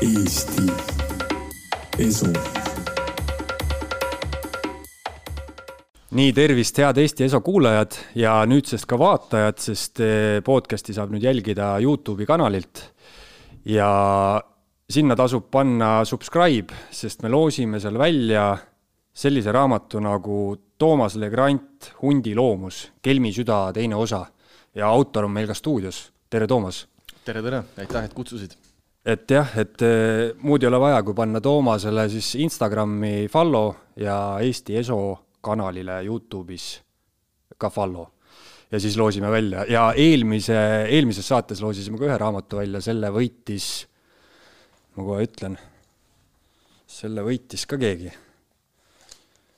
Eesti Esu. nii, tervist, head Eesti Eso kuulajad ja nüüdsest ka vaatajad, sest eh, podcast'i saab nüüd jälgida Youtube'i kanalilt. ja sinna tasub panna subscribe, sest me loosime seal välja sellise raamatu nagu Toomas Legrand Hundi loomus, Kelmi süda teine osa ja autor on meil ka stuudios. tere, Toomas! tere, tere, aitäh, et kutsusid! Et jah, et eh, muud ei ole vaja, kui panna Toomasele siis Instagrami follow ja Eesti Eso kanalile Youtube'is ka follow. ja siis loosime välja ja eelmise, eelmises saates loosisime ka ühe raamatu välja, selle võitis, ma kohe ütlen, selle võitis ka keegi.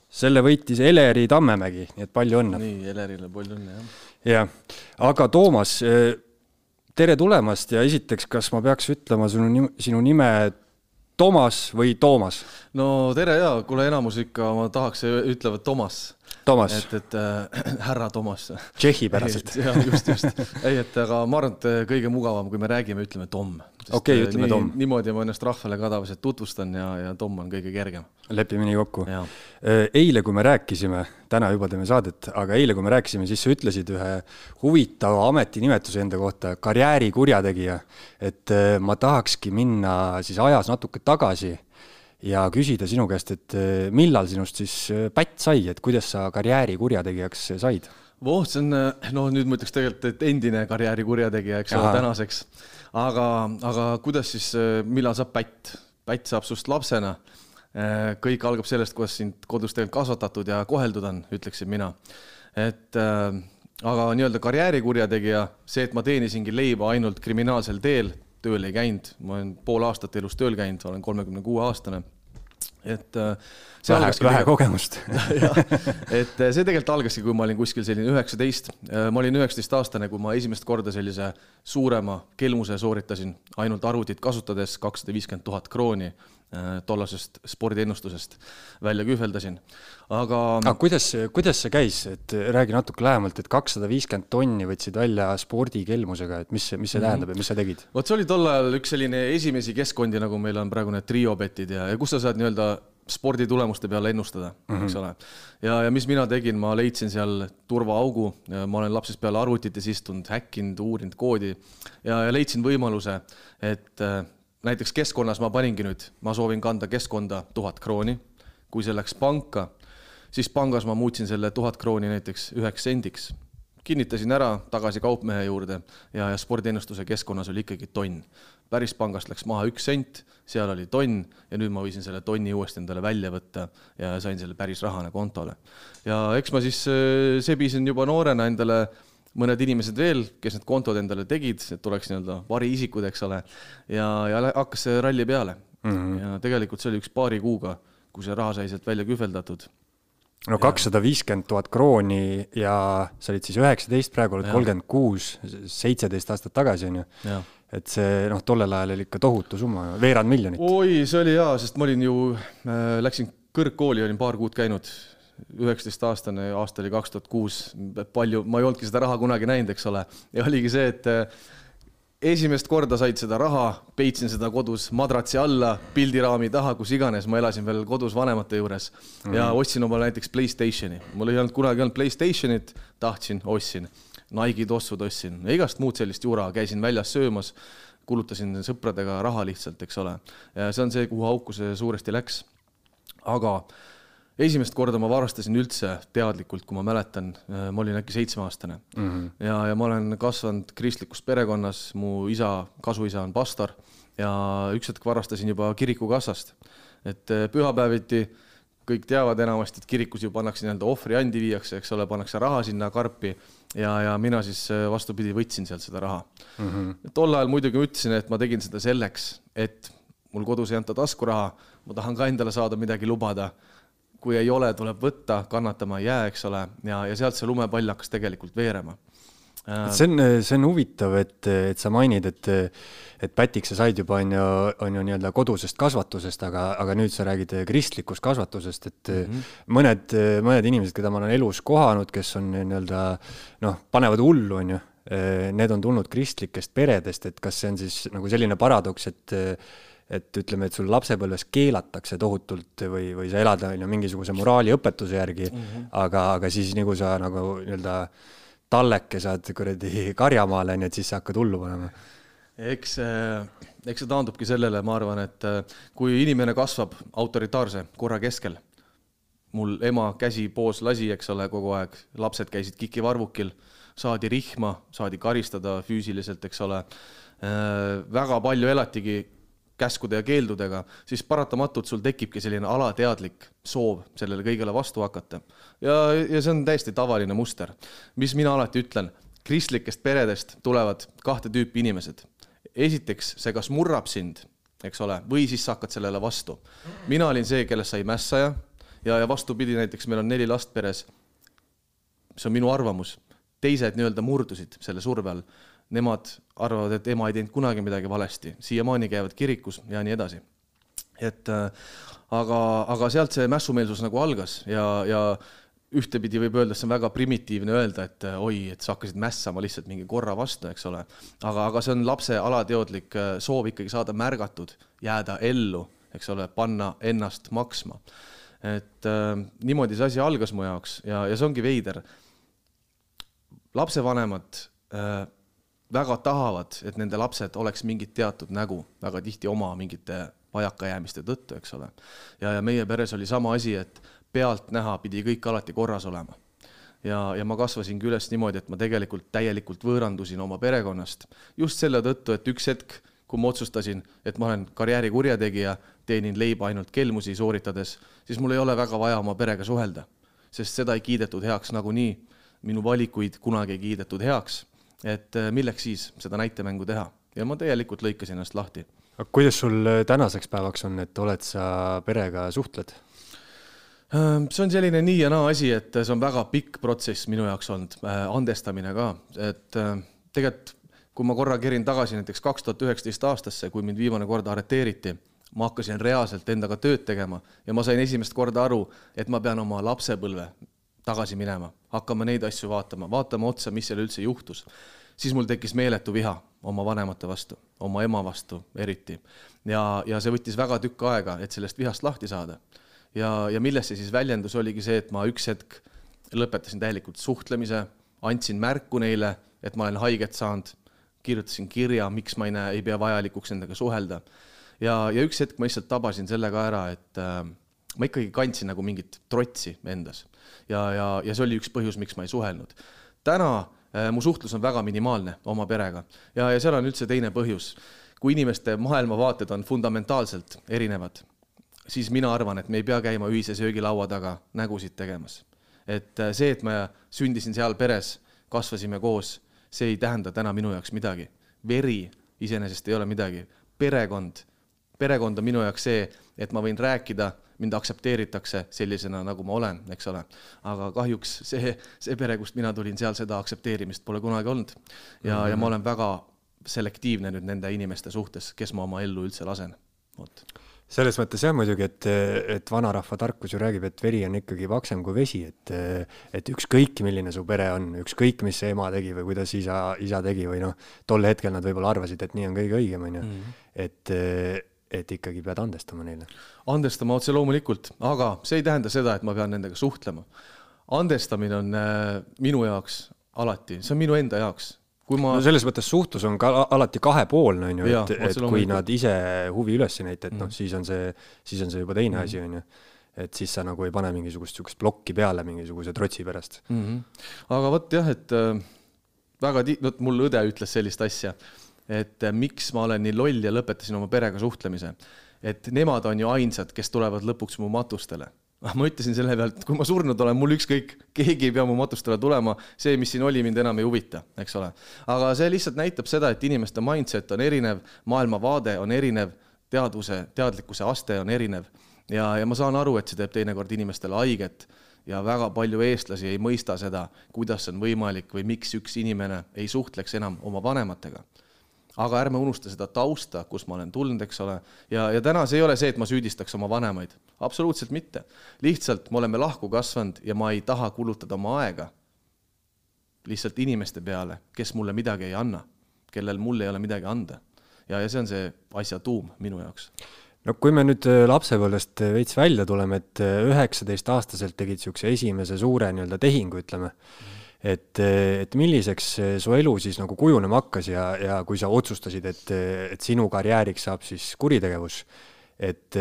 selle võitis Eleri Tammemägi, nii et palju õnne. nii, Elerile palju õnne, jah. jah, aga Toomas eh, tere tulemast ja esiteks, kas ma peaks ütlema sinu nime, sinu nime Toomas või Toomas? no tere ja, kuule enamus ikka ma tahaks, ütlevad Toomas. Toomas. et, et äh, härra Toomas. Tšehhipäraselt. jah, just, just. ei, et aga ma arvan, et kõige mugavam, kui me räägime, ütleme Tom. okei okay,, ütleme nii, Tom. niimoodi ma ennast rahvale ka tavaliselt tutvustan ja, ja Tom on kõige kergem. lepime nii kokku. eile, kui me rääkisime, täna juba teeme saadet, aga eile, kui me rääkisime, siis sa ütlesid ühe huvitava ametinimetuse enda kohta, karjäärikurjategija. et äh, ma tahakski minna siis ajas natuke tagasi ja küsida sinu käest, et eh, millal sinust siis eh, pätt sai, et kuidas sa karjääri kurjategijaks said? voh, see on, noh, nüüd ma ütleks tegelikult, et endine karjääri kurjategija, eks ole, tänaseks. aga, aga kuidas siis, eh, millal saab pätt? pätt saab sust lapsena. kõik algab sellest, kuidas sind kodus tegelikult kasvatatud ja koheldud on, ütleksin mina. et aga nii-öelda karjääri kurjategija, see, et ma teenisingi leiba ainult kriminaalsel teel, tööl ei käinud, ma olen pool aastat elus tööl käinud, olen kolmekümne kuue aastane. et äh, see vähe, vähe tegelikult... kogemust. Et äh, see tegelikult algaski, kui ma olin kuskil selline üheksateist, äh, ma olin üheksateistaastane, kui ma esimest korda sellise suurema kelmuse sooritasin. Ainult arvutit kasutades, kakssada viiskümmend tuhat krooni tollasest spordiennustusest välja kühveldasin. aga. aga kuidas, kuidas see käis, et räägi natuke lähemalt, et kakssada viiskümmend tonni võtsid välja spordikelmusega, et mis, mis see tähendab mm -hmm. ja mis sa tegid? vot see oli tol ajal üks selline esimesi keskkondi, nagu meil on praegu need triobetid ja, ja kus sa saad nii-öelda sporditulemuste peale ennustada mm, -hmm. eks ole. ja, ja mis mina tegin, ma leidsin seal turvaaugu, ma olen lapsest peale arvutites istunud, häkkinud, uurinud koodi ja, ja leidsin võimaluse, et äh, näiteks keskkonnas ma paningi nüüd, ma soovin kanda keskkonda tuhat krooni. kui see läks panka, siis pangas ma muutsin selle tuhat krooni näiteks üheks sendiks. kinnitasin ära tagasi kaupmehe juurde ja, ja spordiennustuse keskkonnas oli ikkagi tonn. päris pangast läks maha üks sent, seal oli tonn ja nüüd ma võisin selle tonni uuesti endale välja võtta ja sain selle päris rahana kontole. ja eks ma siis äh, sebisin juba noorena endale mõned inimesed veel, kes need kontod endale tegid, et oleks nii-öelda variisikud, eks ole, ja, ja hakkas see ralli peale mm. -hmm. ja tegelikult see oli üks paari kuuga, kui see raha sai sealt välja kühveldatatud. no kakssada viiskümmend tuhat krooni ja sa olid siis üheksateist, praegu oled kolmkümmend kuus, seitseteist aastat tagasi, on ju. et see noh, tollel ajal oli ikka tohutu summa, veerand miljonit. oi, see oli jaa, sest ma olin ju äh,, läksin kõrgkooli, olin paar kuud käinud üheksateistaastane, aasta oli kaks tuhat kuus, palju, ma ei olnudki seda raha kunagi näinud, eks ole, ja oligi see, et eh, esimest korda said seda raha, peitsin seda kodus madratsi alla, pildiraami taha, kus iganes, ma elasin veel kodus vanemate juures mm ja ostsin omale näiteks Playstationi. mul ei olnud kunagi olnud Playstationit, tahtsin, ostsin. Nike'i tossud ostsin, igast muud sellist jura, käisin väljas söömas, kulutasin sõpradega raha lihtsalt, eks ole. ja see on see, kuhu auku see suuresti läks. aga äh, esimest korda ma varastasin üldse teadlikult, kui ma mäletan, ma olin äkki seitsmeaastane mm. -hmm. ja, ja ma olen kasvanud kristlikus perekonnas, mu isa, kasuisa on pastor ja üks hetk varastasin juba kirikukassast. et äh, pühapäeviti kõik teavad enamasti, et kirikus ju pannakse nii-öelda ohvriandi viiakse, eks ole, pannakse raha sinna karpi ja, ja mina siis äh, vastupidi võtsin sealt seda raha mm. -hmm. tol ajal muidugi ütlesin, et ma tegin seda selleks, et mul kodus ei anta taskuraha, ma tahan ka endale saada midagi lubada kui ei ole, tuleb võtta, kannatama ei jää, eks ole, ja, ja sealt see lumepall hakkas tegelikult veerema see on, see on huvitav, et, et sa mainid, et, et pätiks sa said juba, on ju, on ju nii-öelda kodusest kasvatusest, aga, aga nüüd sa räägid kristlikust kasvatusest, et mm -hmm. mõned, mõned inimesed, keda ma olen elus kohanud, kes on nii-öelda noh, panevad hullu, on ju, need on tulnud kristlikest peredest, et kas see on siis nagu selline paradoks, et et ütleme, et sul lapsepõlves keelatakse tohutult või, või sa elad, on ju, mingisuguse moraaliõpetuse järgi mm, -hmm. aga, aga siis nagu sa nagu nii-öelda talleke saad kuradi karjamaale, on ju, et siis sa hakkad hullu panema. eks, eks see taandubki sellele, ma arvan, et äh, kui inimene kasvab autoritaarse korra keskel, mul ema käsi poos lasi, eks ole, kogu aeg, lapsed käisid kikivarvukil, saadi rihma, saadi karistada füüsiliselt, eks ole äh, väga palju elatigi käskude ja keeldudega, siis paratamatult sul tekibki selline alateadlik soov sellele kõigele vastu hakata. ja, ja see on täiesti tavaline muster. mis mina alati ütlen, kristlikest peredest tulevad kahte tüüpi inimesed. esiteks, see kas murrab sind, eks ole, või siis sa hakkad sellele vastu. mina olin see, kellest sai mässaja ja, ja vastupidi, näiteks meil on neli last peres. see on minu arvamus. teised nii-öelda murdusid selle surve all nemad arvavad, et ema ei teinud kunagi midagi valesti, siiamaani käivad kirikus ja nii edasi. et äh, aga, aga sealt see mässumeelsus nagu algas ja, ja ühtepidi võib öelda, see on väga primitiivne öelda, et äh, oi, et sa hakkasid mässama lihtsalt mingi korra vastu, eks ole. aga, aga see on lapse alateadlik äh, soov ikkagi saada märgatud, jääda ellu, eks ole, panna ennast maksma. et äh, niimoodi see asi algas mu jaoks ja, ja see ongi veider. lapsevanemad äh, väga tahavad, et nende lapsed oleks mingit teatud nägu, väga tihti oma mingite vajakajäämiste tõttu, eks ole. ja, ja meie peres oli sama asi, et pealtnäha pidi kõik alati korras olema. ja, ja ma kasvasingi üles niimoodi, et ma tegelikult täielikult võõrandusin oma perekonnast just selle tõttu, et üks hetk, kui ma otsustasin, et ma olen karjääri kurjategija, teenin leiba ainult kelmusi sooritades, siis mul ei ole väga vaja oma perega suhelda, sest seda ei kiidetud heaks nagunii. minu valikuid kunagi ei kiidetud heaks et äh, milleks siis seda näitemängu teha ja ma täielikult lõikasin ennast lahti. aga kuidas sul äh, tänaseks päevaks on, et oled sa perega suhtled? Ähm, see on selline nii ja naa asi, et see on väga pikk protsess minu jaoks olnud, äh, andestamine ka, et tegelikult kui ma korra kerin tagasi näiteks kaks tuhat üheksateist aastasse, kui mind viimane kord arreteeriti, ma hakkasin reaalselt endaga tööd tegema ja ma sain esimest korda aru, et ma pean oma lapsepõlve tagasi minema, hakkama neid asju vaatama, vaatama otsa, mis seal üldse juhtus, siis mul tekkis meeletu viha oma vanemate vastu, oma ema vastu eriti. ja, ja see võttis väga tükk aega, et sellest vihast lahti saada. ja, ja milles see siis väljendus, oligi see, et ma üks hetk lõpetasin täielikult suhtlemise, andsin märku neile, et ma olen haiget saanud, kirjutasin kirja, miks ma ei näe, ei pea vajalikuks nendega suhelda. ja, ja üks hetk ma lihtsalt tabasin selle ka ära, et äh, ma ikkagi kandsin nagu mingit trotsi endas ja, ja, ja see oli üks põhjus, miks ma ei suhelnud. täna äh, mu suhtlus on väga minimaalne oma perega ja, ja seal on üldse teine põhjus. kui inimeste maailmavaated on fundamentaalselt erinevad, siis mina arvan, et me ei pea käima ühise söögilaua taga nägusid tegemas. et äh, see, et ma sündisin seal peres, kasvasime koos, see ei tähenda täna minu jaoks midagi. veri iseenesest ei ole midagi, perekond, perekond on minu jaoks see, et ma võin rääkida mind aktsepteeritakse sellisena, nagu ma olen, eks ole. aga kahjuks see, see pere, kust mina tulin, seal seda aktsepteerimist pole kunagi olnud. ja mm, -hmm. ja ma olen väga selektiivne nüüd nende inimeste suhtes, kes ma oma ellu üldse lasen, vot selles mõttes jah muidugi, et, et vanarahva tarkus ju räägib, et veri on ikkagi paksem kui vesi, et, et ükskõik, milline su pere on, ükskõik, mis ema tegi või kuidas isa, isa tegi või noh, tol hetkel nad võib-olla arvasid, et nii on kõige õigem, on ju. Mhm. et, et ikkagi pead andestama neile. andestama otse loomulikult, aga see ei tähenda seda, et ma pean nendega suhtlema. andestamine on äh, minu jaoks alati, see on minu enda jaoks. kui ma no selles mõttes suhtlus on ka alati kahepoolne, on ju, et, et kui nad ise huvi üles ei näita, et noh, mm. siis on see, siis on see juba teine mm. asi, on ju et siis sa nagu ei pane mingisugust niisugust plokki peale mingisuguse trotsi pärast mm. -hmm. aga vot jah, et äh, väga ti-, vot mul õde ütles sellist asja et äh, miks ma olen nii loll ja lõpetasin oma perega suhtlemise. et nemad on ju ainsad, kes tulevad lõpuks mu matustele. Ah, ma ütlesin selle pealt, kui ma surnud olen, mul ükskõik, keegi ei pea mu matustele tulema, see, mis siin oli, mind enam ei huvita, eks ole. aga see lihtsalt näitab seda, et inimeste mindset on erinev, maailmavaade on erinev, teadvuse, teadlikkuse aste on erinev ja, ja ma saan aru, et see teeb teinekord inimestele haiget ja väga palju eestlasi ei mõista seda, kuidas on võimalik või miks üks inimene ei suhtleks enam oma vanematega aga ärme unusta seda tausta, kust ma olen tulnud, eks ole, ja, ja täna see ei ole see, et ma süüdistaks oma vanemaid, absoluutselt mitte. lihtsalt me oleme lahku kasvanud ja ma ei taha kulutada oma aega lihtsalt inimeste peale, kes mulle midagi ei anna, kellel mul ei ole midagi anda. ja, ja see on see asja tuum minu jaoks no kui me nüüd äh, lapsepõlvest veits välja tuleme, et äh, üheksateistaastaselt tegid niisuguse esimese suure nii-öelda tehingu, ütleme mm, et, et milliseks su elu siis nagu kujunema hakkas ja, ja kui sa otsustasid, et, et sinu karjääriks saab siis kuritegevus, et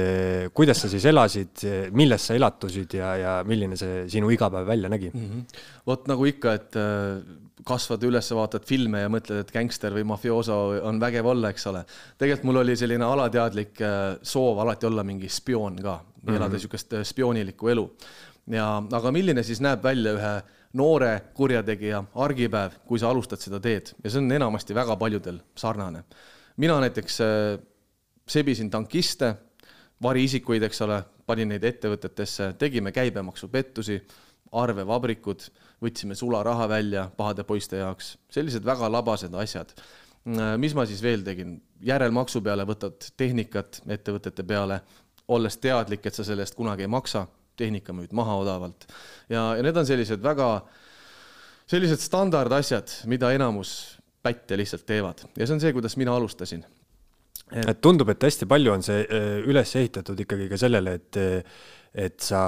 kuidas sa siis elasid, milles sa elatusid ja, ja milline see sinu igapäev välja nägi mm? -hmm. vot nagu ikka, et äh, kasvad üles, vaatad filme ja mõtled, et gängster või mafiooso on vägev olla, eks ole. tegelikult mul oli selline alateadlik äh, soov alati olla mingi spioon ka mm, -hmm. elada niisugust äh, spioonilikku elu. ja, aga milline siis näeb välja ühe noore kurjategija argipäev, kui sa alustad seda teed ja see on enamasti väga paljudel sarnane. mina näiteks äh, sebisin tankiste, variisikuid, eks ole, panin neid ettevõtetesse, tegime käibemaksupettusi, arvevabrikud, võtsime sularaha välja pahade poiste jaoks, sellised väga labased asjad. Äh, mis ma siis veel tegin, järelmaksu peale võtad tehnikat ettevõtete peale, olles teadlik, et sa selle eest kunagi ei maksa tehnika müüd maha odavalt. ja, ja need on sellised väga, sellised standardasjad, mida enamus pätte lihtsalt teevad ja see on see, kuidas mina alustasin et.... et tundub, et hästi palju on see äh, üles ehitatud ikkagi ka sellele, et et sa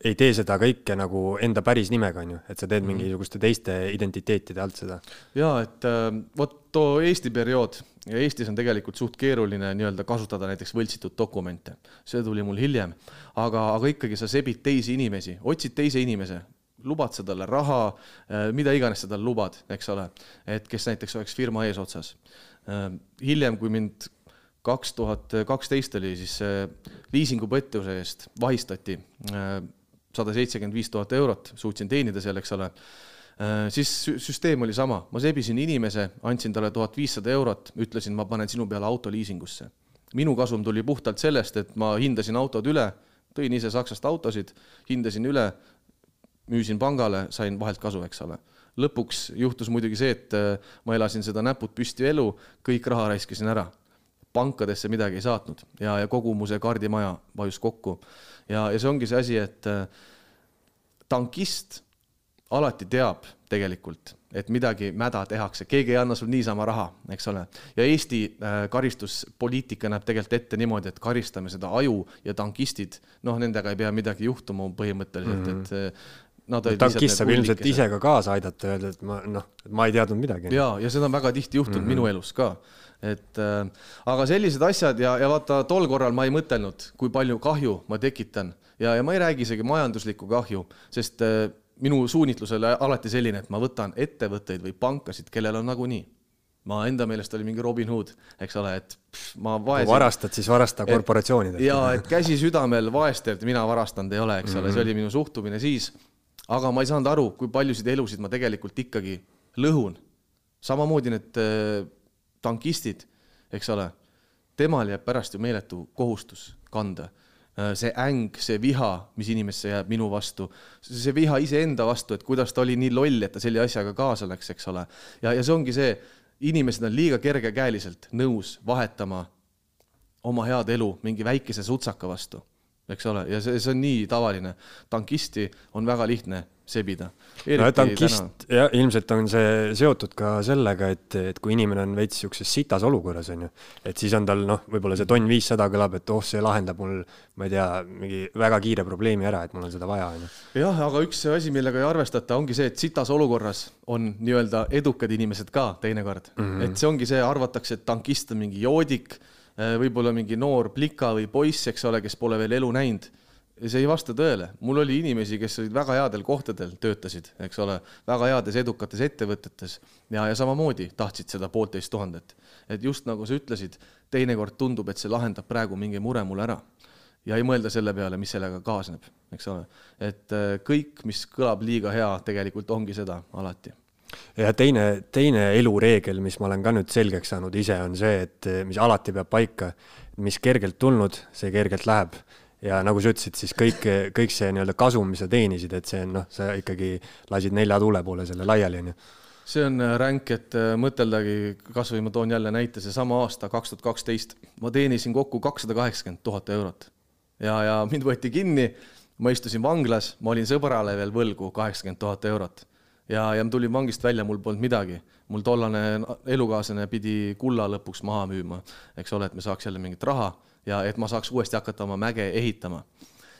ei tee seda kõike nagu enda päris nimega, on ju, et sa teed mhm. mingisuguste teiste identiteetide alt seda. jaa, et äh, vot too Eesti periood ja Eestis on tegelikult suht keeruline nii-öelda kasutada näiteks võltsitud dokumente. see tuli mul hiljem, aga, aga ikkagi sa sebid teisi inimesi, otsid teise inimese, lubad sa talle raha, äh, mida iganes sa talle lubad, eks ole, et kes näiteks oleks firma eesotsas. Äh, hiljem, kui mind kaks tuhat kaksteist oli siis liisingupõttuse eest vahistati äh, sada seitsekümmend viis tuhat eurot, suutsin teenida seal, eks ole siis süsteem oli sama, ma sebisin inimese, andsin talle tuhat viissada eurot, ütlesin, ma panen sinu peale auto liisingusse. minu kasum tuli puhtalt sellest, et ma hindasin autod üle, tõin ise Saksast autosid, hindasin üle, müüsin pangale, sain vahelt kasu, eks ole. lõpuks juhtus muidugi see, et äh, ma elasin seda näpud püsti elu, kõik raha raiskasin ära. pankadesse midagi ei saatnud ja, ja kogu mu see kaardimaja vajus kokku. ja, ja see ongi see asi, et äh, tankist alati teab tegelikult, et midagi mäda tehakse, keegi ei anna sul niisama raha, eks ole. ja Eesti äh, karistuspoliitika näeb tegelikult ette niimoodi, et karistame seda aju ja tankistid, noh, nendega ei pea midagi juhtuma põhimõtteliselt mm, -hmm. et äh, Nad olid tankist saab ilmselt ise ka kaasa aidata, öelda, et ma noh, ma ei teadnud midagi. ja, ja seda on väga tihti juhtunud mm -hmm. minu elus ka, et äh, aga sellised asjad ja, ja vaata, tol korral ma ei mõtelnud, kui palju kahju ma tekitan ja, ja ma ei räägi isegi majanduslikku kahju, sest äh, minu suunitlus oli alati selline, et ma võtan ettevõtteid või pankasid, kellel on nagunii. ma enda meelest oli mingi Robin Hood, eks ole, et pff, ma vaesin. varastad, siis varasta korporatsioonidelt. ja et käsi südamel vaestelt mina varastanud ei ole, eks mm -hmm. ole, see mhm. oli minu suhtumine siis. aga ma ei saanud aru, kui paljusid elusid ma tegelikult ikkagi lõhun. samamoodi need äh, tankistid, eks ole, temal jääb pärast ju meeletu kohustus kanda see äng, see viha, mis inimesse jääb minu vastu, see viha iseenda vastu, et kuidas ta oli nii loll, et ta selle asjaga kaasa läks, eks ole. ja, ja see ongi see, inimesed on liiga kergekäeliselt nõus vahetama oma head elu mingi väikese sutsaka vastu, eks ole, ja see, see on nii tavaline. tankisti on väga lihtne sebida. no tankist, jah, ilmselt on see seotud ka sellega, et, et kui inimene on veits niisuguses sitas olukorras, on ju, et siis on tal noh, võib-olla see tonn viissada kõlab, et oh, see lahendab mul, ma ei tea, mingi väga kiire probleemi ära, et mul on seda vaja, on ju. jah, aga üks asi, millega ei arvestata, ongi see, et sitas olukorras on nii-öelda edukad inimesed ka teinekord mm. -hmm. et see ongi see, arvatakse, et tankist on mingi joodik, eh, võib-olla mingi noor plika või poiss, eks ole, kes pole veel elu näinud ja see ei vasta tõele, mul oli inimesi, kes olid väga headel kohtadel, töötasid, eks ole, väga heades edukates ettevõtetes ja, ja samamoodi tahtsid seda poolteist tuhandet. et just nagu sa ütlesid, teinekord tundub, et see lahendab praegu mingi mure mul ära ja ei mõelda selle peale, mis sellega kaasneb, eks ole. et äh, kõik, mis kõlab liiga hea, tegelikult ongi seda alati ja teine, teine elureegel, mis ma olen ka nüüd selgeks saanud ise, on see, et mis alati peab paika, mis kergelt tulnud, see kergelt läheb ja nagu sa ütlesid, siis kõik, kõik see nii-öelda kasum, mis sa teenisid, et see on noh, sa ikkagi lasid nelja tuule poole selle laiali, on ju see on äh, ränk, et äh, mõteldagi, kasvõi ma toon jälle näite, seesama aasta, kaks tuhat kaksteist, ma teenisin kokku kakssada kaheksakümmend tuhat eurot. ja, ja mind võeti kinni, ma istusin vanglas, ma olin sõbrale veel võlgu kaheksakümmend tuhat eurot. ja, ja ma tulin vangist välja, mul polnud midagi. mul tollane elukaaslane pidi kulla lõpuks maha müüma, eks ole, et me saaks jälle mingit raha ja et ma saaks uuesti hakata oma mäge ehitama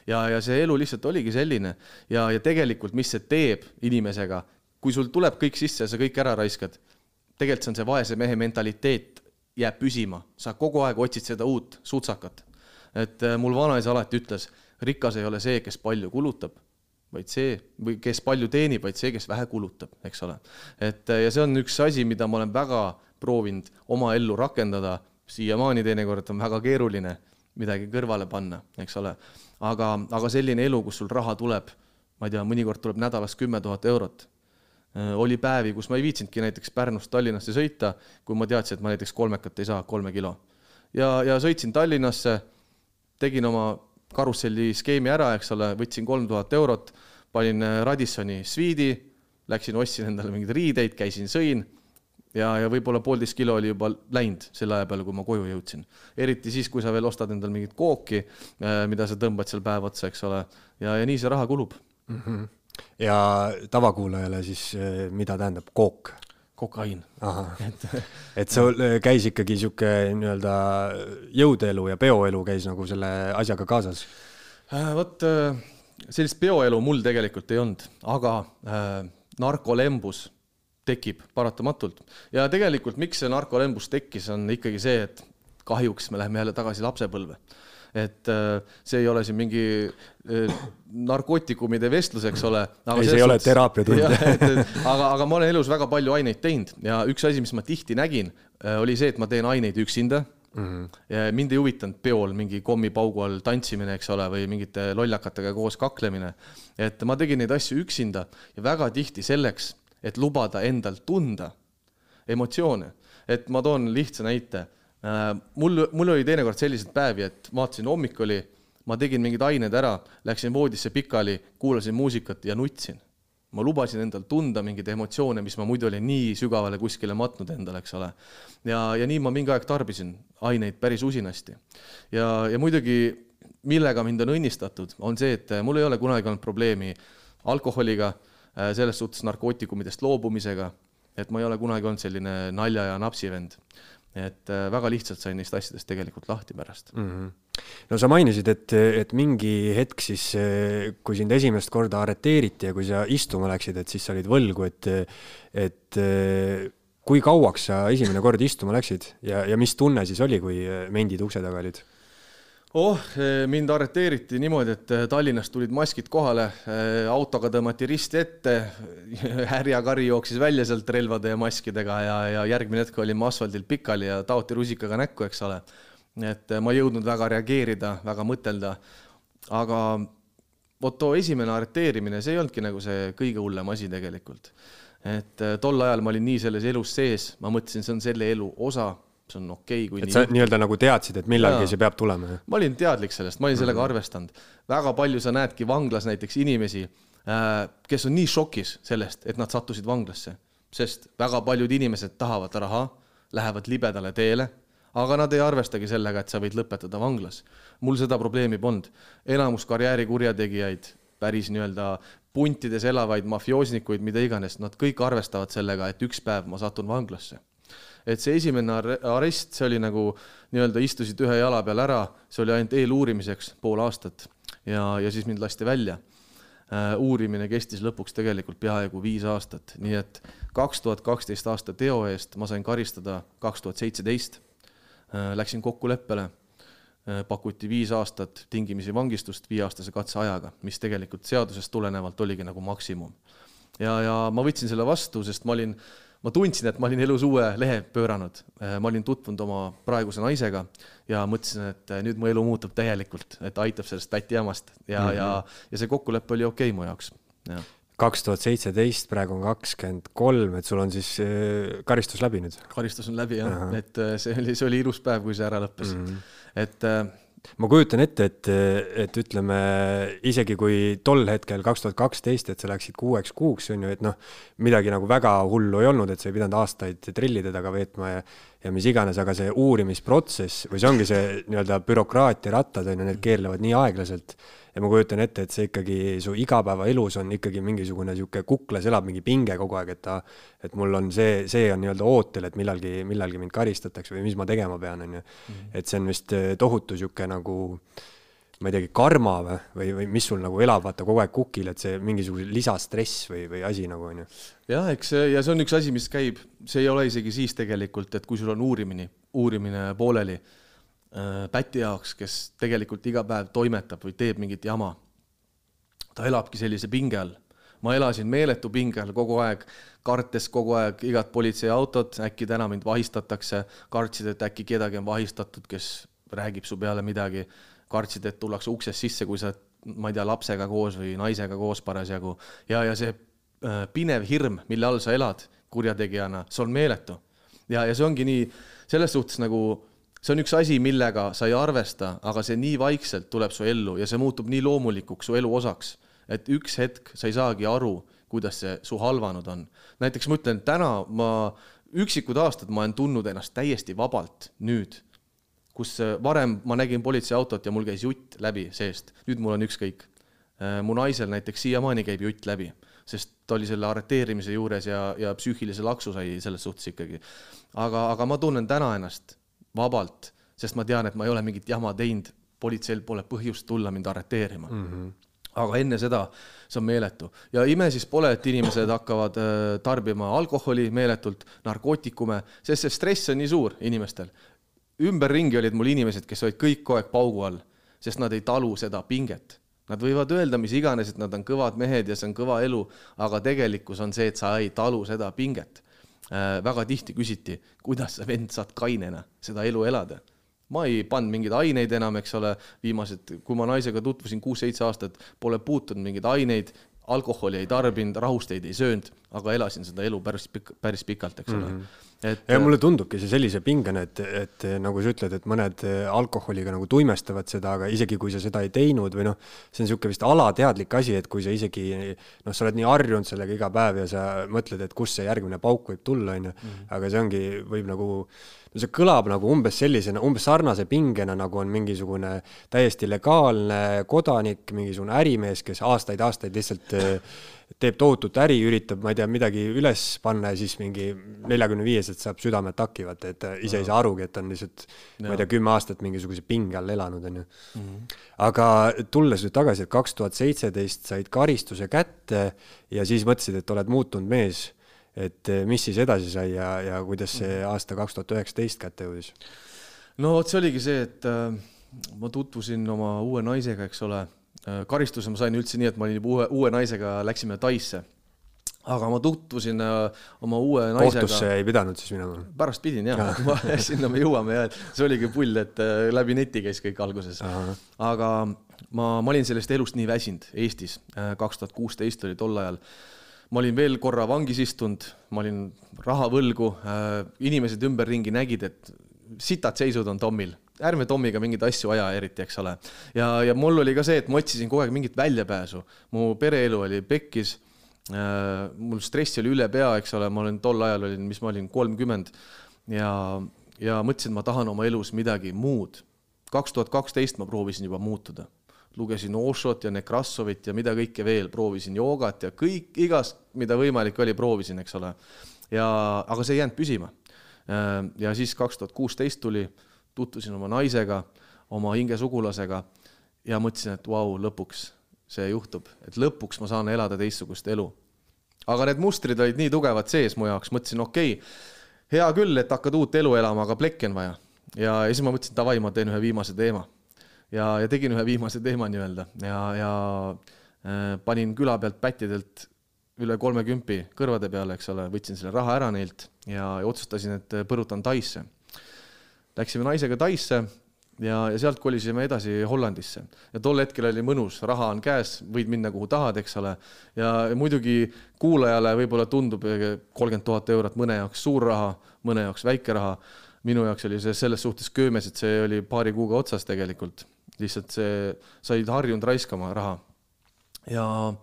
ja, ja see elu lihtsalt oligi selline ja, ja tegelikult, mis see teeb inimesega, kui sul tuleb kõik sisse ja sa kõik ära raiskad, tegelikult see on see vaese mehe mentaliteet jääb püsima, sa kogu aeg otsid seda uut sutsakat. et äh, mul vanaisa alati ütles, rikas ei ole see, kes palju kulutab, vaid see, või kes palju teenib, vaid see, kes vähe kulutab, eks ole. et äh, ja see on üks asi, mida ma olen väga proovinud oma ellu rakendada, siiamaani teinekord on väga keeruline midagi kõrvale panna, eks ole aga, aga selline elu, kus sul raha tuleb, ma ei tea, mõnikord tuleb nädalas kümme tuhat eurot. Äh, oli päevi, kus ma ei viitsinudki näiteks Pärnust Tallinnasse sõita, kui ma teadsin, et ma näiteks kolmekat ei saa, kolme kilo. ja, ja sõitsin Tallinnasse, tegin oma karusselli skeemi ära, eks ole, võtsin kolm tuhat eurot, panin äh, Radissoni sviidi, läksin, ostsin endale mingeid riideid, käisin, sõin ja, ja võib-olla poolteist kilo oli juba läinud selle aja peale, kui ma koju jõudsin. eriti siis, kui sa veel ostad endale mingit kooki, äh, mida sa tõmbad seal päev otsa, eks ole, ja, ja nii see raha kulub mm. -hmm. ja tavakuulajale siis, äh, mida tähendab kook? kokaiin. et, et sul käis ikkagi niisugune nii-öelda jõudeelu ja peoelu käis nagu selle asjaga kaasas? Äh, vot sellist peoelu mul tegelikult ei olnud, aga äh, narkolembus tekib paratamatult. ja tegelikult, miks see narkolembus tekkis, on ikkagi see, et kahjuks me läheme jälle tagasi lapsepõlve. et äh, see ei ole siin mingi äh, narkootikumide vestlus, eks ole. ei, see ei ole teraapiatund. aga, aga ma olen elus väga palju aineid teinud ja üks asi, mis ma tihti nägin, äh, oli see, et ma teen aineid üksinda Mm -hmm. ja mind ei huvitanud peol mingi kommipaugu all tantsimine, eks ole, või mingite lollakatega koos kaklemine. et ma tegin neid asju üksinda ja väga tihti selleks, et lubada endal tunda emotsioone. et ma toon lihtsa näite. Äh, mul, mul oli teinekord selliseid päevi, et vaatasin hommikuli, ma tegin mingid ained ära, läksin voodisse pikali, kuulasin muusikat ja nutsin. ma lubasin endal tunda mingeid emotsioone, mis ma muidu olin nii sügavale kuskile matnud endale, eks ole. ja, ja nii ma mingi aeg tarbisin aineid päris usinasti. ja, ja muidugi millega mind on õnnistatud, on see, et mul ei ole kunagi olnud probleemi alkoholiga selles suhtes narkootikumidest loobumisega, et ma ei ole kunagi olnud selline nalja ja napsi vend. et äh, väga lihtsalt sain neist asjadest tegelikult lahti pärast mm. -hmm. no sa mainisid, et, et mingi hetk siis, kui sind esimest korda arreteeriti ja kui sa istuma läksid, et siis sa olid võlgu, et, et kui kauaks sa esimene kord istuma läksid ja, ja mis tunne siis oli, kui mendid ukse taga olid? Oh, eh, mind arreteeriti niimoodi, et eh, Tallinnast tulid maskid kohale, eh, autoga tõmmati risti ette, härjakari jooksis välja sealt relvade ja maskidega ja, ja järgmine hetk olime asfaldil pikali ja taoti rusikaga näkku, eks ole. et ma ei jõudnud väga reageerida, väga mõtelda. aga vot too esimene arreteerimine, see ei olnudki nagu see kõige hullem asi tegelikult. et tol ajal ma olin nii selles elus sees, ma mõtlesin, see on selle elu osa see on okei okay,, kui et nii sa nii-öelda nagu teadsid, et millalgi see peab tulema? ma olin teadlik sellest, ma olin sellega mm -hmm. arvestanud. väga palju sa näedki vanglas näiteks inimesi, äh, kes on nii šokis sellest, et nad sattusid vanglasse, sest väga paljud inimesed tahavad raha, lähevad libedale teele, aga nad ei arvestagi sellega, et sa võid lõpetada vanglas. mul seda probleemi polnud. enamus karjäärikurjategijaid, päris nii-öelda puntides elavaid mafioosnikuid, mida iganes, nad kõik arvestavad sellega, et üks päev ma satun vanglasse et see esimene arest, see oli nagu nii-öelda istusid ühe jala peal ära, see oli ainult eeluurimiseks pool aastat ja, ja siis mind lasti välja uh,. uurimine kestis lõpuks tegelikult peaaegu viis aastat, nii et kaks tuhat kaksteist aasta teo eest ma sain karistada kaks tuhat seitseteist. Uh, läksin kokkuleppele uh,, pakuti viis aastat tingimisi vangistust viieaastase katseajaga, mis tegelikult seadusest tulenevalt oligi nagu maksimum. ja, ja ma võtsin selle vastu, sest ma olin äh, ma tundsin, et ma olin elus uue lehe pööranud. Äh, ma olin tutvunud oma praeguse naisega ja mõtlesin, et äh, nüüd mu elu muutub täielikult, et aitab sellest pätijamast ja mm, -hmm. ja, ja see kokkulepe oli okei okay mu jaoks, jah kaks tuhat seitseteist, praegu on kakskümmend kolm, et sul on siis äh, karistus läbi nüüd? karistus on läbi jah, et see oli, see oli ilus päev, kui see ära lõppes mm. -hmm. et ma kujutan ette, et, et ütleme isegi kui tol hetkel, kaks tuhat kaksteist, et sa läksid kuueks kuuks, on ju, et noh, midagi nagu väga hullu ei olnud, et sa ei pidanud aastaid trillide taga veetma ja ja mis iganes, aga see uurimisprotsess või see ongi see nii-öelda bürokraatia rattad on ju, need keerlevad nii aeglaselt ja ma kujutan ette, et see ikkagi su igapäevaelus on ikkagi mingisugune niisugune kuklas elab mingi pinge kogu aeg, et ta, et mul on see, see on nii-öelda ootel, et millalgi, millalgi mind karistatakse või mis ma tegema pean, on ju. Mhm. et see on vist eh, tohutu niisugune nagu ma ei teagi, karma või, või, või mis sul nagu elab, vaata kogu aeg kukil, et see mingisugune lisastress või, või asi nagu on ju. jah, eks ja see on üks asi, mis käib, see ei ole isegi siis tegelikult, et kui sul on uurimine, uurimine pooleli Päti jaoks, kes tegelikult iga päev toimetab või teeb mingit jama. ta elabki sellise pinge all. ma elasin meeletu pinge all kogu aeg, kartes kogu aeg igat politseiautot, äkki täna mind vahistatakse, kartsid, et äkki kedagi on vahistatud, kes räägib su peale midagi, kartsid, et tullakse uksest sisse, kui sa oled, ma ei tea, lapsega koos või naisega koos parasjagu ja, ja see äh, pinev hirm, mille all sa elad kurjategijana, see on meeletu. ja, ja see ongi nii, selles suhtes nagu see on üks asi, millega sa ei arvesta, aga see nii vaikselt tuleb su ellu ja see muutub nii loomulikuks su elu osaks, et üks hetk sa ei saagi aru, kuidas see su halvanud on. näiteks ma ütlen, täna ma, üksikud aastad ma olen tundnud ennast täiesti vabalt nüüd, kus äh, varem ma nägin politseiautot ja mul käis jutt läbi seest, nüüd mul on ükskõik. Äh, mu naisel näiteks siiamaani käib jutt läbi, sest ta oli selle arreteerimise juures ja, ja psüühilise laksu sai selles suhtes ikkagi. aga, aga ma tunnen täna ennast vabalt, sest ma tean, et ma ei ole mingit jama teinud, politseil pole põhjust tulla mind arreteerima mm. -hmm aga enne seda, see on meeletu ja ime siis pole, et inimesed hakkavad äh, tarbima alkoholi meeletult, narkootikume, sest see stress on nii suur inimestel. ümberringi olid mul inimesed, kes olid kõik kogu aeg paugu all, sest nad ei talu seda pinget. Nad võivad öelda mis iganes, et nad on kõvad mehed ja see on kõva elu, aga tegelikkus on see, et sa ei talu seda pinget. Äh, väga tihti küsiti, kuidas sa vend saad kainena seda elu elada. ma ei pannud mingeid aineid enam, eks ole, viimased, kui ma naisega tutvusin kuus-seitse aastat, pole puutunud mingeid aineid, alkoholi ei tarbinud, rahusteid ei söönud, aga elasin seda elu päris pikk, päris pikalt, eks ole mm. -hmm et ja mulle tundubki see sellise pingena, et, et nagu sa ütled, et mõned alkoholiga nagu tuimestavad seda, aga isegi kui sa seda ei teinud või noh, see on niisugune vist alateadlik asi, et kui sa isegi noh, sa oled nii harjunud sellega iga päev ja sa mõtled, et kust see järgmine pauk võib tulla, on ju, mhm. aga see ongi, võib nagu no see kõlab nagu umbes sellisena, umbes sarnase pingena, nagu on mingisugune täiesti legaalne kodanik, mingisugune ärimees, kes aastaid-aastaid lihtsalt teeb tohutut äri, üritab, ma ei tea, midagi üles panna ja siis mingi neljakümne viieselt saab südameataki, vaata, et ta ise ei saa arugi, et on lihtsalt, ma ei tea, kümme aastat mingisuguse pinge all elanud, on ju. Mhm. aga tulles nüüd tagasi, et kaks tuhat seitseteist said karistuse kätte ja siis mõtlesid, et oled muutunud mees, et eh, mis siis edasi sai ja, ja kuidas see mhm. aasta kaks tuhat üheksateist kätte jõudis? no vot, see oligi see, et äh, ma tutvusin oma uue naisega, eks ole Äh, karistuse ma sain üldse nii, et ma olin juba uue, uue naisega, läksime Taisse. aga ma tutvusin äh, oma uue naisega. kohtusse ei pidanud siis minema? pärast pidin jah ja. sinna me jõuame ja, see oligi pull, et äh, läbi neti käis kõik alguses. aga ma, ma olin sellest elust nii väsinud Eestis, kaks tuhat kuusteist oli tol ajal ma olin veel korra vangis istunud, ma olin raha võlgu, inimesed ümberringi nägid, et sitad seisud on Tomil ärme Tommiga mingeid asju aja eriti, eks ole. ja, ja mul oli ka see, et ma otsisin kogu aeg mingit väljapääsu. mu pereelu oli pekkis äh,, mul stress oli üle pea, eks ole, ma olin tol ajal olin, mis ma olin, kolmkümmend ja, ja mõtlesin, et ma tahan oma elus midagi muud. kaks tuhat kaksteist ma proovisin juba muutuda. lugesin Oshot ja Nekrassovit ja mida kõike veel, proovisin joogat ja kõik, igast, mida võimalik oli, proovisin, eks ole. ja, aga see ei jäänud püsima. Äh, ja siis kaks tuhat kuusteist tuli tutvusin oma naisega, oma hingesugulasega ja mõtlesin, et vau, lõpuks see juhtub, et lõpuks ma saan elada teistsugust elu. aga need mustrid olid nii tugevad sees mu jaoks, mõtlesin, okei okay,, hea küll, et hakkad uut elu elama, aga plekki on vaja. ja, ja siis ma mõtlesin, davai, ma teen ühe viimase teema. ja, ja tegin ühe viimase teema nii-öelda ja, ja äh, panin küla pealt pättidelt üle kolmekümpi kõrvade peale, eks ole, võtsin selle raha ära neilt ja, ja otsustasin, et põrutan Taisse Läksime naisega Taisse ja, ja sealt kolisime edasi Hollandisse. ja tol hetkel oli mõnus, raha on käes, võid minna kuhu tahad, eks ole. ja muidugi kuulajale võib-olla tundub kolmkümmend tuhat eurot mõne jaoks suur raha, mõne jaoks väike raha. minu jaoks oli see selles suhtes köömes, et see oli paari kuuga otsas tegelikult. lihtsalt see, sa olid harjunud raiskama raha. ja,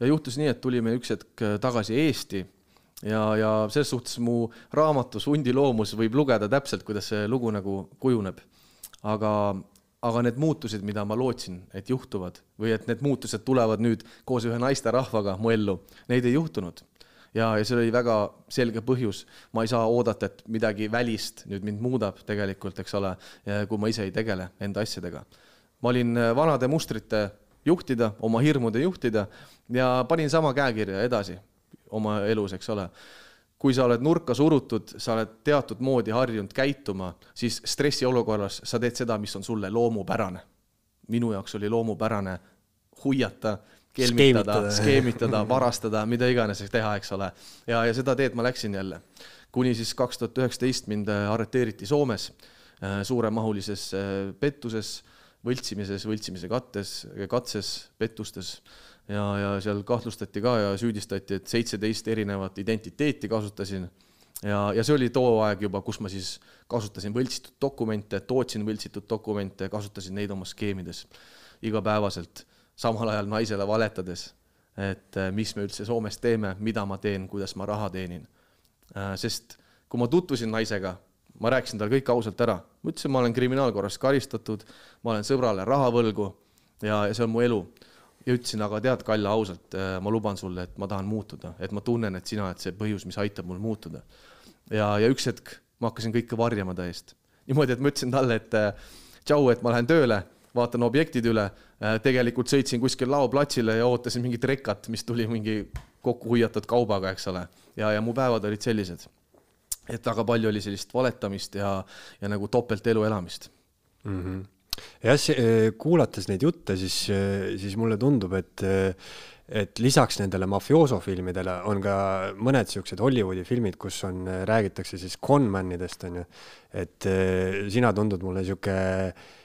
ja juhtus nii, et tulime üks hetk tagasi Eesti ja, ja selles suhtes mu raamatus Hundi loomus võib lugeda täpselt, kuidas see lugu nagu kujuneb. aga, aga need muutused, mida ma lootsin, et juhtuvad või et need muutused tulevad nüüd koos ühe naisterahvaga mu ellu, neid ei juhtunud ja, ja see oli väga selge põhjus, ma ei saa oodata, et midagi välist nüüd mind muudab tegelikult, eks ole, kui ma ise ei tegele enda asjadega. ma olin vanade mustrite juhtida, oma hirmude juhtida ja panin sama käekirja edasi oma elus, eks ole. kui sa oled nurka surutud, sa oled teatud moodi harjunud käituma, siis stressiolukorras sa teed seda, mis on sulle loomupärane. minu jaoks oli loomupärane huiata, kelmitada, skeemitada, varastada, mida iganes teha, eks ole. ja, ja seda teed ma läksin jälle. kuni siis kaks tuhat üheksateist mind arreteeriti Soomes äh, suuremahulises äh, pettuses, võltsimises, võltsimise kattes, katses, pettustes ja, ja seal kahtlustati ka ja süüdistati, et seitseteist erinevat identiteeti kasutasin. ja, ja see oli too aeg juba, kus ma siis kasutasin võltsitud dokumente, tootsin võltsitud dokumente, kasutasin neid oma skeemides igapäevaselt, samal ajal naisele valetades, et eh, mis me üldse Soomes teeme, mida ma teen, kuidas ma raha teenin. Eh, sest kui ma tutvusin naisega, ma rääkisin talle kõik ausalt ära, ma ütlesin, ma olen kriminaalkorras karistatud, ma olen sõbrale raha võlgu ja, ja see on mu elu ja ütlesin, aga tead, Kalle, ausalt, äh, ma luban sulle, et ma tahan muutuda, et ma tunnen, et sina oled see põhjus, mis aitab mul muutuda. ja, ja üks hetk ma hakkasin kõike varjama ta eest. niimoodi, et ma ütlesin talle, et äh, tšau, et ma lähen tööle, vaatan objektid üle, äh, tegelikult sõitsin kuskil laoplatsile ja ootasin mingit rekat, mis tuli mingi kokku huiatud kaubaga, eks ole. ja, ja mu päevad olid sellised. et väga palju oli sellist valetamist ja, ja nagu topeltelu elamist mm. -hmm jah, eh, kuulates neid jutte, siis, eh, siis mulle tundub, et eh, et lisaks nendele mafioosofilmidele on ka mõned siuksed Hollywoodi filmid, kus on, räägitakse siis conmanidest onju. et sina tundud mulle sihuke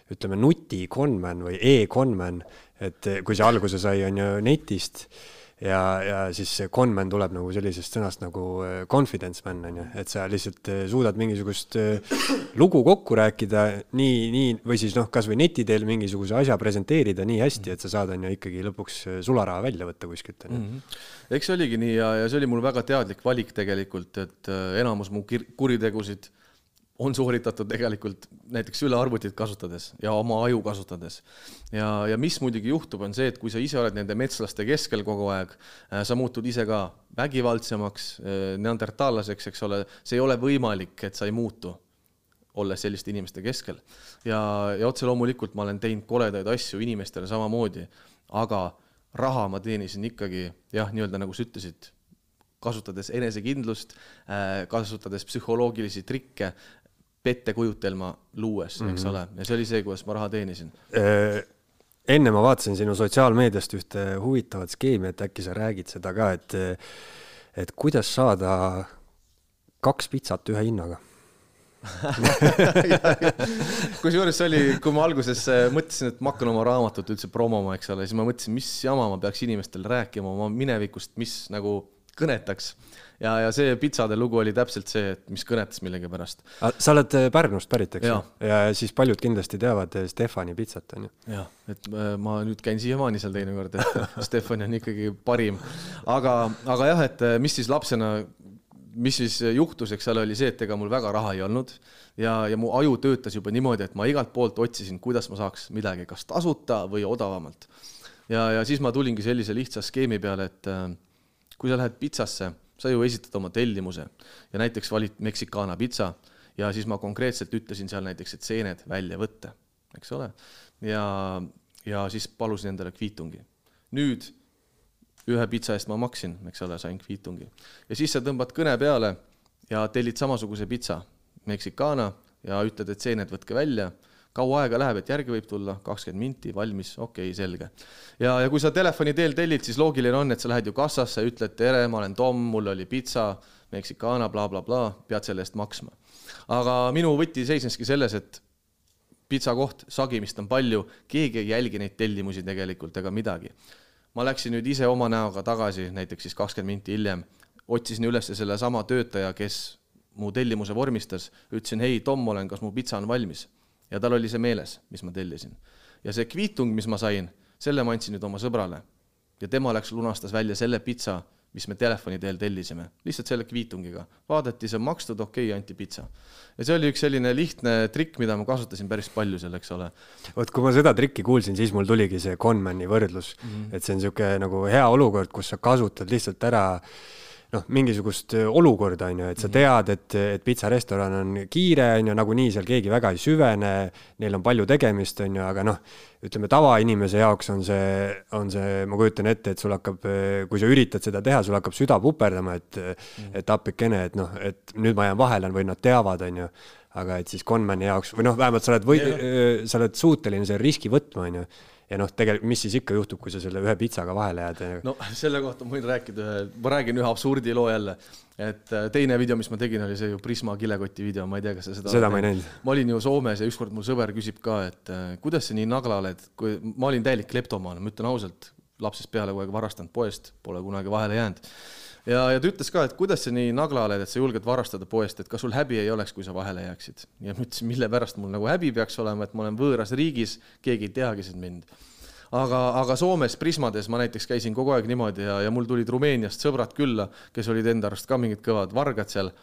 ütleme nuti conman või e-conman, et kui see alguse sai, on ju netist ja, ja siis see conman tuleb nagu sellisest sõnast nagu äh, confidence man on ju, et sa lihtsalt äh, suudad mingisugust äh, lugu kokku rääkida nii, nii või siis noh, kasvõi neti teel mingisuguse asja presenteerida nii hästi, et sa saad on ju ikkagi lõpuks sularaha välja võtta kuskilt on ju. Mhm. eks see oligi nii ja, ja see oli mul väga teadlik valik tegelikult, et enamus mu kuritegusid on sooritatud tegelikult näiteks sülearvutit kasutades ja oma aju kasutades. ja, ja mis muidugi juhtub, on see, et kui sa ise oled nende metslaste keskel kogu aeg, äh, sa muutud ise ka vägivaldsemaks, äh, neandertaallaseks, eks ole, see ei ole võimalik, et sa ei muutu, olles selliste inimeste keskel. ja, ja otse loomulikult ma olen teinud koledaid asju inimestele samamoodi, aga raha ma teenisin ikkagi jah, nii-öelda nagu sa ütlesid, kasutades enesekindlust, äh, kasutades psühholoogilisi trikke, pettekujutelma luues mm, -hmm. eks mhm. ole, ja see oli see, kuidas ma raha teenisin. Äh, enne ma vaatasin sinu sotsiaalmeediast ühte huvitavat skeemi, et äkki sa räägid seda ka, et, et kuidas saada kaks pitsat ühe hinnaga kusjuures see oli, kui ma alguses äh, mõtlesin, et ma hakkan oma raamatut üldse promoma, eks ole, siis ma mõtlesin, mis jama ma peaks inimestele rääkima oma minevikust, mis nagu kõnetaks ja, ja see pitsade lugu oli täpselt see, et mis kõnetas millegipärast. sa oled äh, Pärnust pärit, eks ju? ja siis paljud kindlasti teavad äh, Stefani pitsat, on ju? jah, et äh, ma nüüd käin siiamaani seal teinekord, et Stefani on ikkagi parim. aga, aga jah, et mis siis lapsena mis siis juhtus, eks seal oli see, et ega mul väga raha ei olnud ja, ja mu aju töötas juba niimoodi, et ma igalt poolt otsisin, kuidas ma saaks midagi kas tasuta või odavamalt. ja, ja siis ma tulingi sellise lihtsa skeemi peale, et kui sa lähed pitsasse sa ju esitad oma tellimuse ja näiteks valid Mexicana pitsa ja siis ma konkreetselt ütlesin seal näiteks, et seened välja võtta, eks ole. ja, ja siis palusin endale kviitungi. nüüd ühe pitsa eest ma maksin, eks ole, sain kviitungi. ja siis sa tõmbad kõne peale ja tellid samasuguse pitsa, Mexicana, ja ütled, et seened võtke välja kaua aega läheb, et järgi võib tulla, kakskümmend minti, valmis, okei okay,, selge. ja, ja kui sa telefoni teel tellid, siis loogiline on, et sa lähed ju kassasse, ütled tere, ma olen Tom, mul oli pitsa, Mexicana bla, bla, blablabla, pead selle eest maksma. aga minu võti seisneski selles, et pitsa koht, sagimist on palju, keegi ei jälgi neid tellimusi tegelikult ega midagi. ma läksin nüüd ise oma näoga tagasi, näiteks siis kakskümmend minti hiljem, otsisin üles sellesama töötaja, kes mu tellimuse vormistas, ütlesin, hei, Tom olen, kas mu pitsa on valmis ja tal oli see meeles, mis ma tellisin. ja see kviitung, mis ma sain, selle ma andsin nüüd oma sõbrale. ja tema läks lunastas välja selle pitsa, mis me telefoni teel tellisime, lihtsalt selle kviitungiga. vaadati, see on makstud, okei okay,, anti pitsa. ja see oli üks selline lihtne trikk, mida ma kasutasin päris palju seal, eks ole. vot kui ma seda trikki kuulsin, siis mul tuligi see Conmani võrdlus mm, -hmm. et see on niisugune nagu hea olukord, kus sa kasutad lihtsalt ära äh, noh, mingisugust äh, olukorda, on ju, et sa mhm. tead, et, et pitsarestoran on kiire, on ju, nagunii seal keegi väga ei süvene, neil on palju tegemist, on ju, aga noh, ütleme tavainimese jaoks on see, on see, ma kujutan ette, et sul hakkab, äh, kui sa üritad seda teha, sul hakkab süda puperdama, et mm., et appikene, et noh, et nüüd ma jään vahele või nad teavad, on ju. aga et siis Conmani jaoks või noh, vähemalt sa oled või yeah. sa oled suuteline selle riski võtma, on ju ja noh, tegelikult, mis siis ikka juhtub, kui sa selle ühe pitsaga vahele jääd? no selle kohta ma võin rääkida ühe, ma räägin ühe absurdiloo jälle. et äh, teine video, mis ma tegin, oli see ju Prisma kilekoti video, ma ei tea, kas sa seda seda ma ei näinud. ma olin ju Soomes ja ükskord mul sõber küsib ka, et äh, kuidas sa nii nagla oled, kui ma olin täielik kleptomaan, ma ütlen ausalt, lapsest peale kogu aeg varastanud poest, pole kunagi vahele jäänud ja, ja ta ütles ka, et kuidas sa nii nagla oled, et sa julged varastada poest, et kas sul häbi ei oleks, kui sa vahele jääksid. ja ma ütlesin, mille pärast mul nagu häbi peaks olema, et ma olen võõras riigis, keegi ei teagi siin mind aga, aga Soomes Prismades ma näiteks käisin kogu aeg niimoodi ja, ja mul tulid Rumeeniast sõbrad külla, kes olid enda arust ka mingid kõvad vargad seal,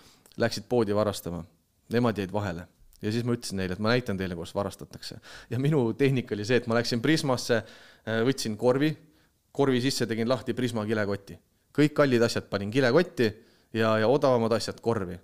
läksid poodi varastama. Nemad jäid vahele ja siis ma ütlesin neile, et ma näitan teile, kuidas varastatakse. ja minu tehnika oli see, et ma läksin Prismasse, võtsin korvi, korvi sisse tegin lahti Prisma kilekoti. Kõik kallid asjad panin kilekotti ja, ja odavamad asjad korvi.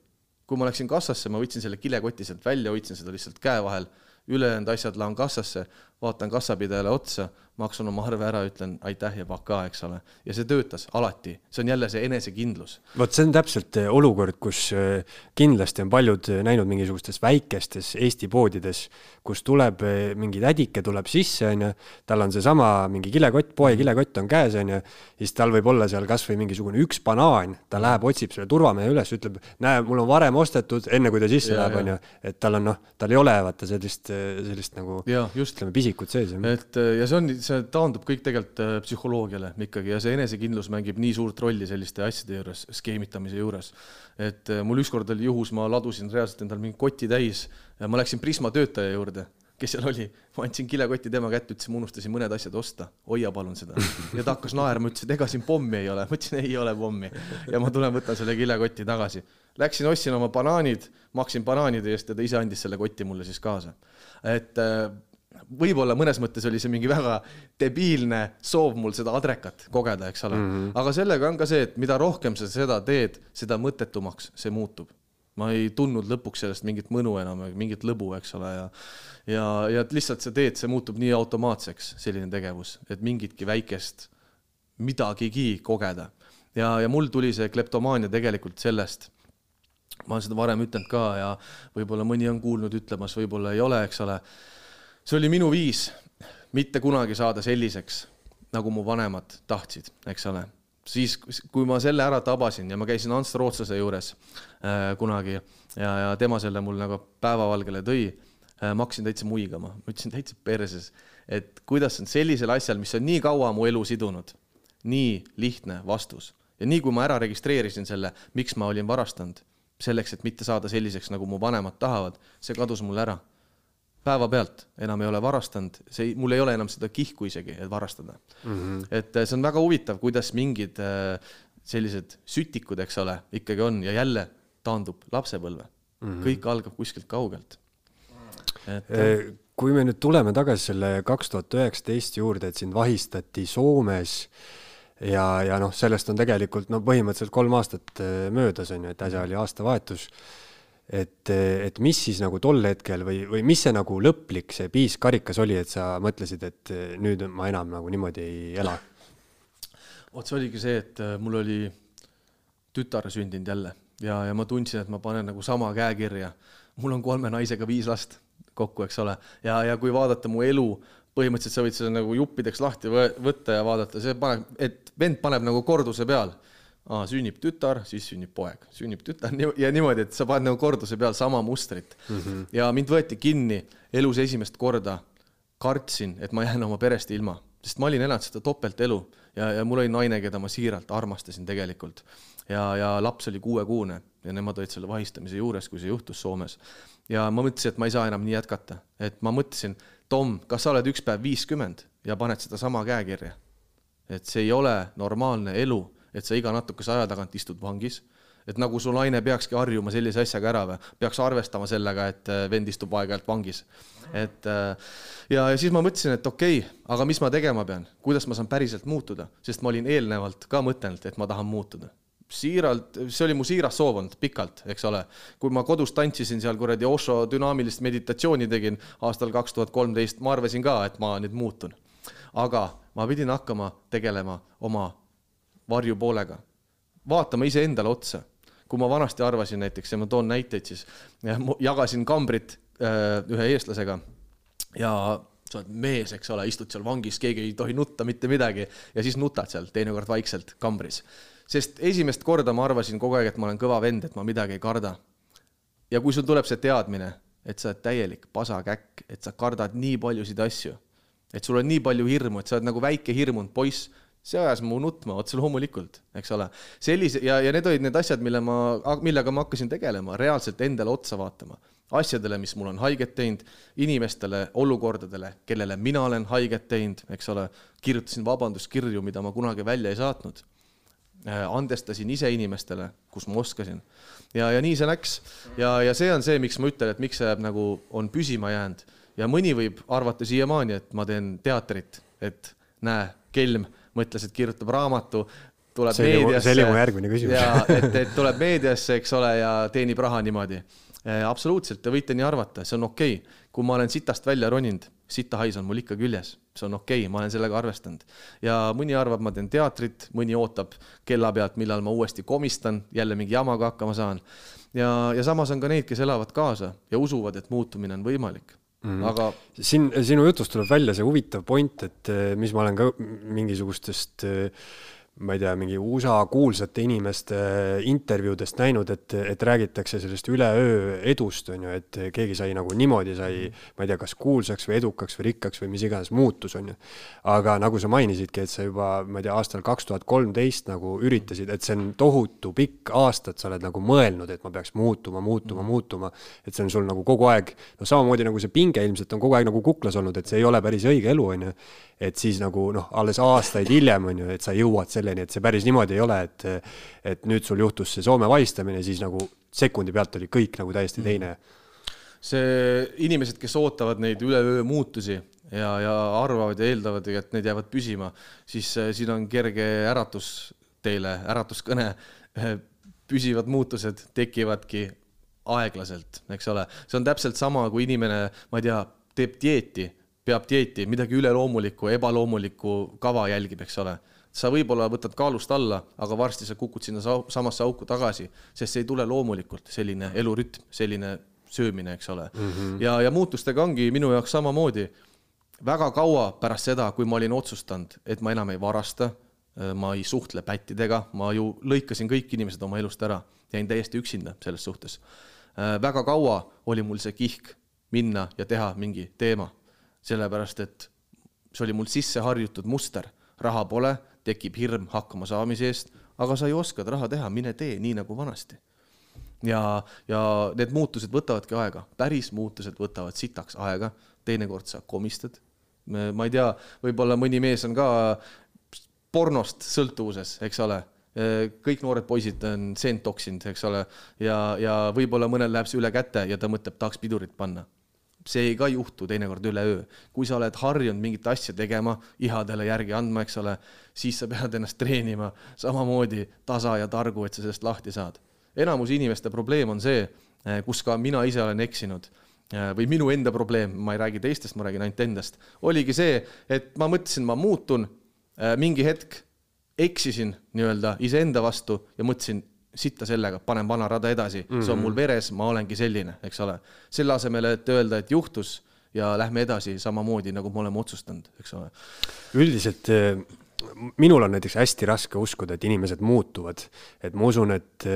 kui ma läksin kassasse, ma võtsin selle kilekoti sealt välja, hoidsin seda lihtsalt käe vahel, ülejäänud asjad laon kassasse, vaatan kassapidajale otsa maksan oma arve ära, ütlen aitäh ja pakaa, eks ole. ja see töötas alati, see on jälle see enesekindlus. vot see on täpselt eh, olukord, kus eh, kindlasti on paljud eh, näinud mingisugustes väikestes Eesti poodides, kus tuleb mingi tädike tuleb sisse, onju, tal on seesama mingi kilekott, poe kilekott on käes, onju, siis tal võib olla seal kasvõi mingisugune üks banaan, ta läheb, otsib selle turvamehe üles, ütleb, näe, mul on varem ostetud, enne kui ta sisse ja, läheb, onju, et tal on noh, tal ei ole vaata sellist, sellist nagu ja, just. ütleme, pisikut sees. et ja see on see taandub kõik tegelikult äh, psühholoogiale ikkagi ja see enesekindlus mängib nii suurt rolli selliste asjade juures, skeemitamise juures. et äh, mul ükskord oli juhus, ma ladusin reaalselt endal mingi koti täis ja ma läksin Prisma töötaja juurde, kes seal oli, ma andsin kilekoti tema kätte, ütlesin, ma unustasin mõned asjad osta, hoia palun seda. ja ta hakkas naerma, ütles, et ega siin pommi ei ole, ma ütlesin, ei ole pommi. ja ma tulen, võtan selle kilekoti tagasi. Läksin, ostsin oma banaanid, maksin banaanide eest ja ta ise andis selle koti mulle siis kaasa. et võib-olla mõnes mõttes oli see mingi väga debiilne soov mul seda adrekat kogeda, eks ole mm. -hmm. aga sellega on ka see, et mida rohkem sa seda teed, seda mõttetumaks see muutub. ma ei tundnud lõpuks sellest mingit mõnu enam, mingit lõbu, eks ole, ja ja, ja lihtsalt sa teed, see muutub nii automaatseks, selline tegevus, et mingitki väikest midagigi kogeda. ja, ja mul tuli see kleptomaania tegelikult sellest ma olen seda varem ütelnud ka ja võib-olla mõni on kuulnud ütlemas, võib-olla ei ole, eks ole see oli minu viis mitte kunagi saada selliseks, nagu mu vanemad tahtsid, eks ole. siis, kui ma selle ära tabasin ja ma käisin Ants Rootslase juures äh, kunagi ja, ja tema selle mul nagu päevavalgele tõi äh,, ma hakkasin täitsa muigama, ma ütlesin täitsa perses, et kuidas on sellisel asjal, mis on nii kaua mu elu sidunud, nii lihtne vastus. ja nii kui ma ära registreerisin selle, miks ma olin varastanud, selleks, et mitte saada selliseks, nagu mu vanemad tahavad, see kadus mul ära päevapealt enam ei ole varastanud, see, mul ei ole enam seda kihku isegi, et varastada mm. -hmm. et äh, see on väga huvitav, kuidas mingid äh, sellised sütikud, eks ole, ikkagi on ja jälle taandub lapsepõlve mm. -hmm. kõik algab kuskilt kaugelt. et äh, kui me nüüd tuleme tagasi selle kaks tuhat üheksateist juurde, et sind vahistati Soomes ja, ja noh, sellest on tegelikult no põhimõtteliselt kolm aastat möödas, on ju, et äsja oli aastavahetus et, et mis siis nagu tol hetkel või, või mis see nagu lõplik, see piiskarikas oli, et sa mõtlesid, et nüüd ma enam nagu niimoodi ei ela? vot see oligi see, et äh, mul oli tütar sündinud jälle ja, ja ma tundsin, et ma panen nagu sama käekirja. mul on kolme naisega viis last kokku, eks ole, ja, ja kui vaadata mu elu, põhimõtteliselt sa võid seda nagu juppideks lahti võtta ja vaadata, see paneb, et vend paneb nagu korduse peal aa, sünnib tütar, siis sünnib poeg, sünnib tütar ja niimoodi, et sa paned nagu korduse peal sama mustrit mm. -hmm. ja mind võeti kinni elus esimest korda. kartsin, et ma jään oma perest ilma, sest ma olin elanud seda topeltelu ja, ja mul oli naine, keda ma siiralt armastasin tegelikult. ja, ja laps oli kuuekuune ja nemad olid selle vahistamise juures, kui see juhtus Soomes. ja ma mõtlesin, et ma ei saa enam nii jätkata, et ma mõtlesin, Tom, kas sa oled üks päev viiskümmend ja paned sedasama käekirja? et see ei ole normaalne elu et sa iga natukese aja tagant istud vangis et nagu su naine peakski harjuma sellise asjaga ära või, peaks arvestama sellega, et äh, vend istub aeg-ajalt vangis. et äh, ja, ja siis ma mõtlesin, et okei okay,, aga mis ma tegema pean, kuidas ma saan päriselt muutuda, sest ma olin eelnevalt ka mõtelnud, et ma tahan muutuda siiralt, see oli mu siiras soov olnud pikalt, eks ole. kui ma kodus tantsisin seal kuradi Osho dünaamilist meditatsiooni tegin aastal kaks tuhat kolmteist, ma arvasin ka, et ma nüüd muutun. aga ma pidin hakkama tegelema oma varjupoolega, vaatama iseendale otsa kui ma vanasti arvasin näiteks ja ma toon näiteid siis, jagasin kambrit äh, ühe eestlasega ja sa oled mees, eks ole, istud seal vangis, keegi ei tohi nutta mitte midagi ja siis nutad seal teinekord vaikselt kambris. sest esimest korda ma arvasin kogu aeg, et ma olen kõva vend, et ma midagi ei karda. ja kui sul tuleb see teadmine, et sa oled täielik pasakäkk, et sa kardad nii paljusid asju, et sul on nii palju hirmu, et sa oled nagu väike hirmunud poiss see ajas mu nutma, otse loomulikult, eks ole. sellise ja, ja need olid need asjad, mille ma, millega ma hakkasin tegelema, reaalselt endale otsa vaatama. asjadele, mis mul on haiget teinud, inimestele, olukordadele, kellele mina olen haiget teinud, eks ole. kirjutasin vabanduskirju, mida ma kunagi välja ei saatnud. Äh, andestasin ise inimestele, kus ma oskasin. ja, ja nii see läks. ja, ja see on see, miks ma ütlen, et miks see nagu on püsima jäänud. ja mõni võib arvata siiamaani, et ma teen teatrit, et näe, kelm mõtles, et kirjutab raamatu, tuleb see meediasse. see oli mu järgmine küsimus. ja et, et tuleb meediasse, eks ole, ja teenib raha niimoodi. Äh, absoluutselt, te võite nii arvata, see on okei okay.. kui ma olen sitast välja roninud, sitahais on mul ikka küljes, see on okei okay,, ma olen sellega arvestanud. ja mõni arvab, ma teen teatrit, mõni ootab kella pealt, millal ma uuesti komistan, jälle mingi jamaga hakkama saan. ja, ja samas on ka neid, kes elavad kaasa ja usuvad, et muutumine on võimalik Mm aga siin sinu jutust tuleb välja see huvitav point, et eh, mis ma olen ka mingisugustest äh, ma ei tea, mingi USA kuulsate inimeste intervjuudest näinud, et, et räägitakse sellest üleöö edust, on ju, et keegi sai nagu niimoodi, sai, ma ei tea, kas kuulsaks või edukaks või rikkaks või mis iganes muutus, on ju. aga nagu sa mainisidki, et sa juba, ma ei tea, aastal kaks tuhat kolmteist nagu üritasid, et see on tohutu pikk aastad, sa oled nagu mõelnud, et ma peaks muutuma, muutuma mm., muutuma. et see on sul nagu kogu aeg, noh, samamoodi nagu see pinge ilmselt on kogu aeg nagu kuklas olnud, et see ei ole päris õige elu, on ju et siis nagu noh, alles aastaid hiljem on ju, et sa jõuad selleni, et see päris niimoodi ei ole, et et nüüd sul juhtus see Soome vahistamine, siis nagu sekundi pealt oli kõik nagu täiesti mm. teine. see, inimesed, kes ootavad neid üleöö muutusi ja, ja arvavad ja eeldavad, et need jäävad püsima, siis äh, siin on kerge äratus teile, äratuskõne. püsivad muutused tekivadki aeglaselt, eks ole, see on täpselt sama, kui inimene, ma ei tea, teeb dieeti peab dieeti, midagi üleloomulikku, ebaloomulikku kava jälgib, eks ole. Sa võib-olla võtad kaalust alla, aga varsti sa kukud sinna samasse auku tagasi, sest see ei tule loomulikult, selline elurütm, selline söömine, eks ole mm. -hmm. ja, ja muutustega ongi minu jaoks samamoodi. väga kaua pärast seda, kui ma olin otsustanud, et ma enam ei varasta, äh, ma ei suhtle pättidega, ma ju lõikasin kõik inimesed oma elust ära, jäin täiesti üksinda selles suhtes. Äh, väga kaua oli mul see kihk minna ja teha mingi teema sellepärast et see oli mul sisse harjutud muster, raha pole, tekib hirm hakkama saamise eest, aga sa ju oskad raha teha, mine tee nii nagu vanasti. ja, ja need muutused võtavadki aega, päris muutused võtavad sitaks aega, teinekord sa komistad. ma ei tea, võib-olla mõni mees on ka pornost sõltuvuses, eks ole kõik noored poisid on sent toksinud, eks ole, ja, ja võib-olla mõnel läheb see üle käte ja ta mõtleb, tahaks pidurit panna see ei ka juhtu teinekord üleöö. kui sa oled harjunud mingit asja tegema, ihadele järgi andma, eks ole, siis sa pead ennast treenima samamoodi tasa ja targu, et sa sellest lahti saad. enamus inimeste probleem on see, eh, kus ka mina ise olen eksinud eh, või minu enda probleem, ma ei räägi teistest, ma räägin ainult endast, oligi see, et ma mõtlesin, ma muutun, eh, mingi hetk eksisin nii-öelda iseenda vastu ja mõtlesin, sitta sellega, panen vana rada edasi mm, -hmm. see on mul mhm. veres, ma olengi selline, eks ole. selle asemel, et öelda, et juhtus ja lähme edasi samamoodi, nagu me oleme otsustanud, eks ole. üldiselt minul on näiteks hästi raske uskuda, et inimesed muutuvad. et ma usun, et,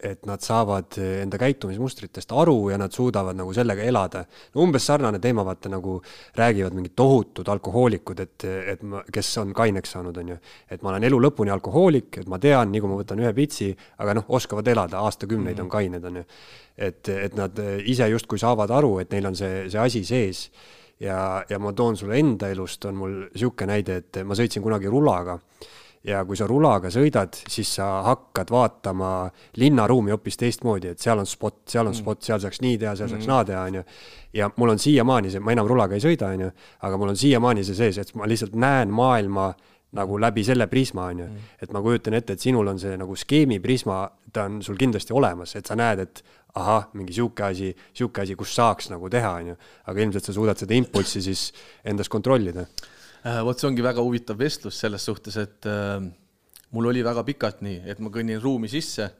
et nad saavad enda käitumismustritest aru ja nad suudavad nagu sellega elada. no umbes sarnane teema, vaata nagu räägivad mingid tohutud alkohoolikud, et, et ma, kes on kaineks saanud, on ju. et ma olen elu lõpuni alkohoolik, et ma tean, nii kui ma võtan ühe pitsi, aga noh, oskavad elada, aastakümneid mm -hmm. on kained, on ju. et, et nad ise justkui saavad aru, et neil on see, see asi sees ja, ja ma toon sulle enda elust, on mul niisugune näide, et ma sõitsin kunagi rulaga ja kui sa rulaga sõidad, siis sa hakkad vaatama linnaruumi hoopis teistmoodi, et seal on spot, seal on spot, seal saaks nii teha, seal saaks naa teha, on ju. ja mul on siiamaani see, ma enam rulaga ei sõida, on ju, aga mul on siiamaani see sees, et ma lihtsalt näen maailma nagu läbi selle prisma, on ju. et ma kujutan ette, et sinul on see nagu skeemi prisma, ta on sul kindlasti olemas, et sa näed, et ahah, mingi sihuke asi, sihuke asi, kus saaks nagu teha, on ju. aga ilmselt sa suudad seda impulssi siis endas kontrollida Äh, vot see ongi väga huvitav vestlus selles suhtes, et äh, mul oli väga pikalt nii, et ma kõnnin ruumi sisse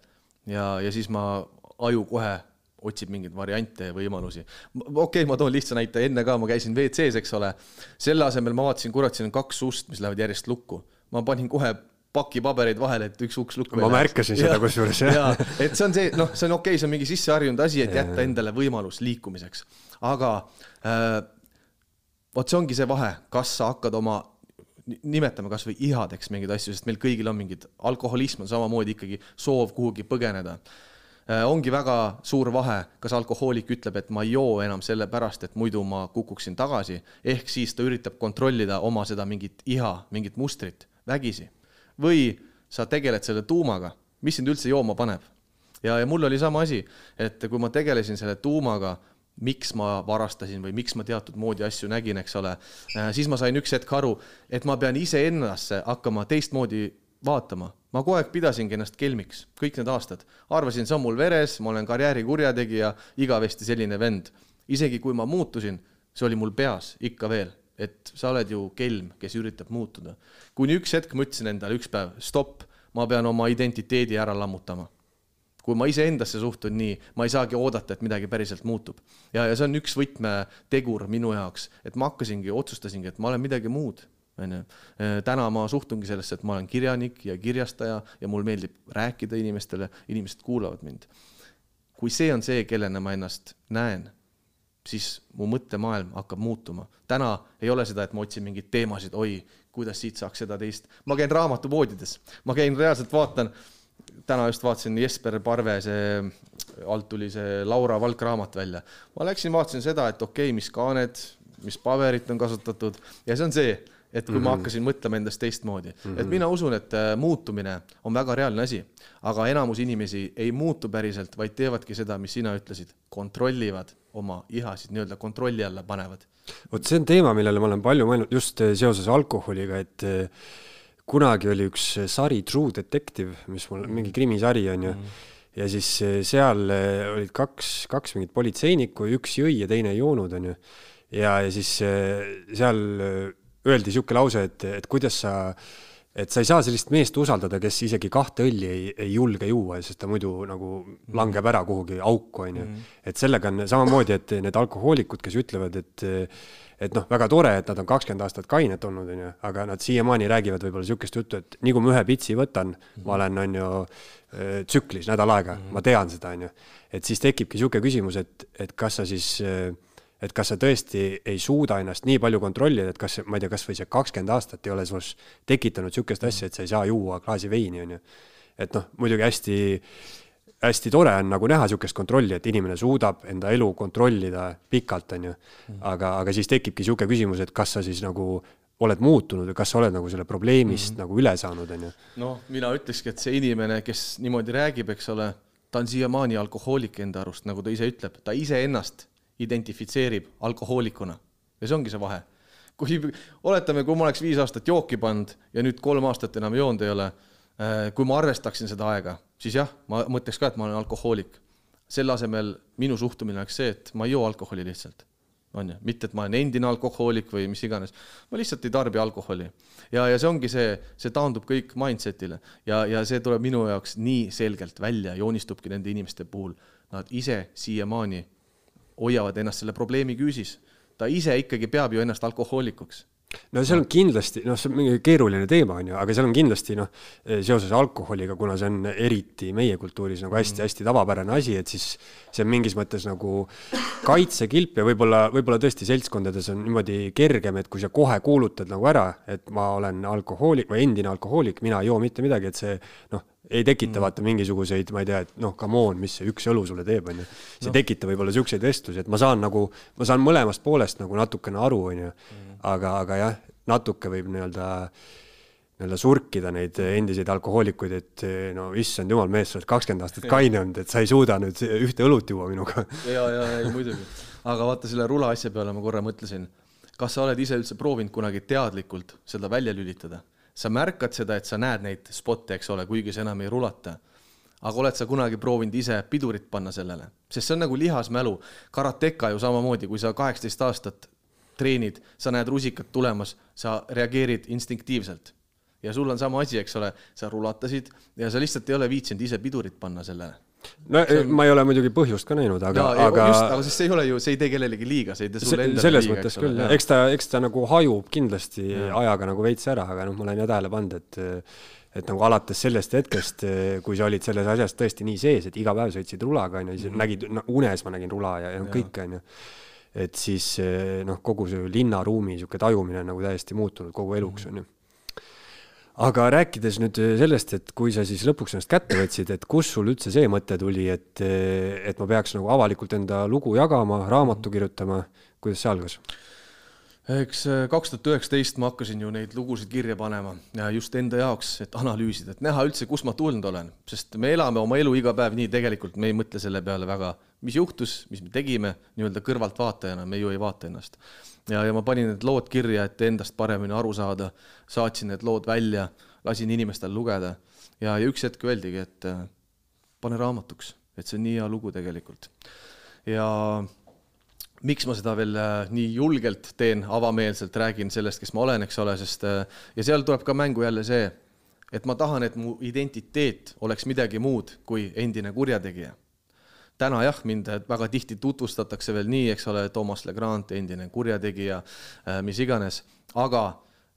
ja, ja siis ma, aju kohe otsib mingeid variante ja võimalusi. okei okay,, ma toon lihtsa näite, enne ka ma käisin WC-s, eks ole. selle asemel ma vaatasin, kurat, siin on kaks ust, mis lähevad järjest lukku. ma panin kohe paki pabereid vahele, et üks uks lukku ma märkasin seda kusjuures, jah. et see on see, noh, see on okei okay,, see on mingi sisseharjunud asi, et jätta endale võimalus liikumiseks. aga äh, vot see ongi see vahe, kas sa hakkad oma nimetame kasvõi ihadeks mingeid asju, sest meil kõigil on mingid, alkoholism on samamoodi ikkagi soov kuhugi põgeneda. Äh, ongi väga suur vahe, kas alkohoolik ütleb, et ma ei joo enam sellepärast, et muidu ma kukuksin tagasi, ehk siis ta üritab kontrollida oma seda mingit iha, mingit mustrit vägisi. Või sa tegeled selle tuumaga, mis sind üldse jooma paneb. ja, ja mul oli sama asi, et kui ma tegelesin selle tuumaga miks ma varastasin või miks ma teatud moodi asju nägin, eks ole, äh, siis ma sain üks hetk aru, et ma pean iseendasse hakkama teistmoodi vaatama. ma kogu aeg pidasingi ennast kelmiks, kõik need aastad. arvasin, see on mul veres, ma olen karjäärikurjategija, igavesti selline vend. isegi kui ma muutusin, see oli mul peas ikka veel, et sa oled ju kelm, kes üritab muutuda. kuni üks hetk ma ütlesin endale üks päev, stopp, ma pean oma identiteedi ära lammutama kui ma iseendasse suhtun nii, ma ei saagi oodata, et midagi päriselt muutub. ja, ja see on üks võtmetegur minu jaoks, et ma hakkasingi, otsustasingi, et ma olen midagi muud, onju. täna ma suhtungi sellesse, et ma olen kirjanik ja kirjastaja ja mul meeldib rääkida inimestele, inimesed kuulavad mind. kui see on see, kellena ma ennast näen, siis mu mõttemaailm hakkab muutuma. täna ei ole seda, et ma otsin mingeid teemasid, oi, kuidas siit saaks seda teist. ma käin raamatupoodides, ma käin reaalselt vaatan täna just vaatasin Jesper Parve, see, alt tuli see Laura Valk raamat välja. ma läksin, vaatasin seda, et okei okay,, mis kaaned, mis paberit on kasutatud ja see on see, et kui mm -hmm. ma mhm. hakkasin mõtlema endast teistmoodi mm, -hmm. et mina usun, et äh, muutumine on väga reaalne asi, aga enamus inimesi ei muutu päriselt, vaid teevadki seda, mis sina ütlesid, kontrollivad oma ihasid nii-öelda kontrolli alla panevad. vot see on teema, millele ma olen palju mõelnud just äh, seoses alkoholiga, et äh, kunagi oli üks sari True Detective, mis mul, mhm. mingi krimisari on ju mm., ja siis eh, seal eh, olid kaks, kaks mingit politseinikku, üks jõi ja teine ei joonud, on ju. ja, ja siis eh, seal öeldi niisugune lause, et, et kuidas sa, et sa ei saa sellist meest usaldada, kes isegi kahte õlli ei, ei julge juua, sest ta muidu nagu mhm. langeb ära kuhugi auku, on ju. Mhm. et sellega on samamoodi, et need alkohoolikud, kes ütlevad, et et noh, väga tore, et nad on kakskümmend aastat kained olnud, on ju, aga nad siiamaani räägivad võib-olla niisugust juttu, et nii kui ma ühe pitsi võtan -hmm. ma olen, on ju, äh, tsüklis nädal aega ma tean seda, on ju. et siis tekibki niisugune küsimus, et, et kas sa siis, äh, et kas sa tõesti ei suuda ennast nii palju kontrollida, et kas, ma ei tea, kas või see kakskümmend aastat ei ole sinus tekitanud niisugust asja, et sa ei saa juua klaasi veini, on ju. et noh, muidugi hästi hästi tore on nagu näha niisugust kontrolli, et inimene suudab enda elu kontrollida pikalt, on ju. aga, aga siis tekibki niisugune küsimus, et kas sa siis nagu oled muutunud või kas sa oled nagu selle probleemist mm -hmm. nagu üle saanud, on ju? noh, mina ütlekski, et see inimene, kes niimoodi räägib, eks ole, ta on siiamaani alkohoolik enda arust, nagu ta ise ütleb, ta iseennast identifitseerib alkohoolikuna ja see ongi see vahe. kui oletame, kui ma oleks viis aastat jooki pannud ja nüüd kolm aastat enam joonud ei ole, äh, kui ma arvestaksin seda aega siis jah, ma mõtleks ka, et ma olen alkohoolik. selle asemel minu suhtumine oleks see, et ma ei joo alkoholi lihtsalt, on ju, mitte et ma olen endine alkohoolik või mis iganes, ma lihtsalt ei tarbi alkoholi. ja, ja see ongi see, see taandub kõik mindset'ile ja, ja see tuleb minu jaoks nii selgelt välja, joonistubki nende inimeste puhul, nad ise siiamaani hoiavad ennast selle probleemi küüsis. ta ise ikkagi peab ju ennast alkohoolikuks no seal on kindlasti, noh, see on mingi keeruline teema, on ju, aga seal on kindlasti noh, seoses alkoholiga, kuna see on eriti meie kultuuris nagu hästi-hästi tavapärane asi, et siis see on mingis mõttes nagu kaitsekilp ja võib-olla, võib-olla tõesti seltskondades on niimoodi kergem, et kui sa kohe kuulutad nagu ära, et ma olen alkohoolik või endine alkohoolik, mina ei joo mitte midagi, et see noh, ei tekita mm. vaata mingisuguseid, ma ei tea, et noh, come on, mis see üks õlu sulle teeb, onju. see no. tekitab võib-olla siukseid vestlusi, et ma saan nagu, ma saan mõlemast poolest nagu natukene aru, onju. Mm. aga, aga jah, natuke võib nii-öelda nii-öelda surkida neid endiseid alkohoolikuid, et no issand jumal, mees, sa oled kakskümmend aastat kaine olnud, et sa ei suuda nüüd ühte õlut juua minuga. ja, ja, ja muidugi. aga vaata selle rula asja peale ma korra mõtlesin, kas sa oled ise üldse proovinud kunagi teadlikult seda välja lülitada? Sa märkad seda, et sa näed neid spotte, eks ole, kuigi sa enam ei rulata. aga oled sa kunagi proovinud ise pidurit panna sellele? sest see on nagu lihasmälu. karateka ju samamoodi, kui sa kaheksateist aastat treenid, sa näed rusikat tulemas, sa reageerid instinktiivselt ja sul on sama asi, eks ole, sa rulatasid ja sa lihtsalt ei ole viitsinud ise pidurit panna sellele. No on... ma ei ole muidugi põhjust ka näinud, aga, aga. aga sest see ei ole ju, see ei tee kellelegi liiga, see ei tee sulle endale selles liiga. selles mõttes küll, jah, eks ta, eks ta nagu hajub kindlasti ja. ajaga nagu veits ära, aga noh, ma olen ju tähele pannud, et et nagu alates sellest hetkest, kui sa olid selles asjas tõesti nii sees, et iga päev sõitsid rulaga, onju, siis mm -hmm. nägid no,, unes ma nägin rula ja, ja, ja. kõik, onju. et siis noh, kogu see linnaruumi niisugune tajumine on nagu täiesti muutunud kogu eluks, onju aga rääkides nüüd sellest, et kui sa siis lõpuks ennast kätte võtsid, et kus sul üldse see mõte tuli, et, et ma peaks nagu avalikult enda lugu jagama, raamatu kirjutama, kuidas see algas? eks äh, kaks tuhat üheksateist ma hakkasin ju neid lugusid kirja panema ja just enda jaoks, et analüüsida, et näha üldse, kust ma tulnud olen, sest me elame oma elu iga päev nii, tegelikult me ei mõtle selle peale väga, mis juhtus, mis me tegime nii-öelda kõrvaltvaatajana, me ju ei vaata ennast. Ja, ja ma panin need lood kirja, et endast paremini aru saada, saatsin need lood välja, lasin inimestel lugeda. Ja, ja üks hetk öeldigi, et äh, pane raamatuks, et see on nii hea lugu tegelikult. ja miks ma seda veel äh, nii julgelt teen, avameelselt räägin sellest, kes ma olen, eks ole, sest äh, ja seal tuleb ka mängu jälle see, et ma tahan, et mu identiteet oleks midagi muud kui endine kurjategija täna jah, mind väga tihti tutvustatakse veel nii, eks ole, Toomas Legrand, endine kurjategija, äh, mis iganes, aga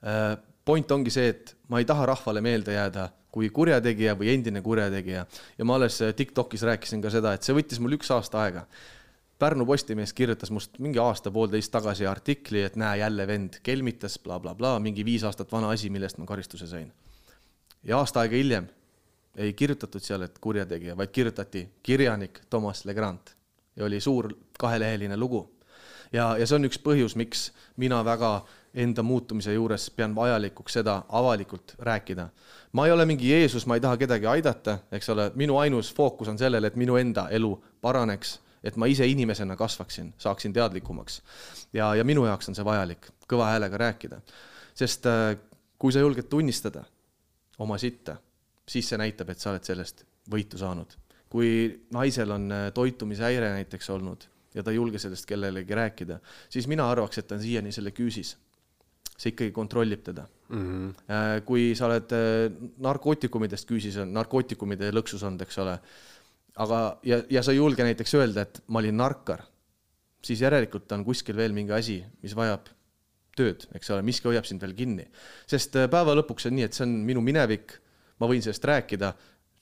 äh, point ongi see, et ma ei taha rahvale meelde jääda kui kurjategija või endine kurjategija ja ma alles äh, Tiktokis rääkisin ka seda, et see võttis mul üks aasta aega. Pärnu Postimees kirjutas must mingi aasta-poolteist tagasi artikli, et näe, jälle vend kelmitas blablabla bla, bla, mingi viis aastat vana asi, millest ma karistuse sain. ja aasta aega hiljem ei kirjutatud seal, et kurjategija, vaid kirjutati kirjanik Thomas Legrand ja oli suur kaheleheline lugu. ja, ja see on üks põhjus, miks mina väga enda muutumise juures pean vajalikuks seda avalikult rääkida. ma ei ole mingi Jeesus, ma ei taha kedagi aidata, eks ole, minu ainus fookus on sellel, et minu enda elu paraneks, et ma ise inimesena kasvaksin, saaksin teadlikumaks. ja, ja minu jaoks on see vajalik, kõva häälega rääkida. sest äh, kui sa julged tunnistada oma sitta siis see näitab, et sa oled sellest võitu saanud. kui naisel on äh, toitumishäire näiteks olnud ja ta ei julge sellest kellelegi rääkida, siis mina arvaks, et ta on siiani selle küüsis. see ikkagi kontrollib teda mm. -hmm. kui sa oled äh, narkootikumidest küüsis on, narkootikumide lõksus olnud, eks ole, aga, ja, ja sa ei julge näiteks öelda, et ma olin narkar, siis järelikult on kuskil veel mingi asi, mis vajab tööd, eks ole, miski hoiab sind veel kinni. sest päeva lõpuks on nii, et see on minu minevik ma võin sellest rääkida,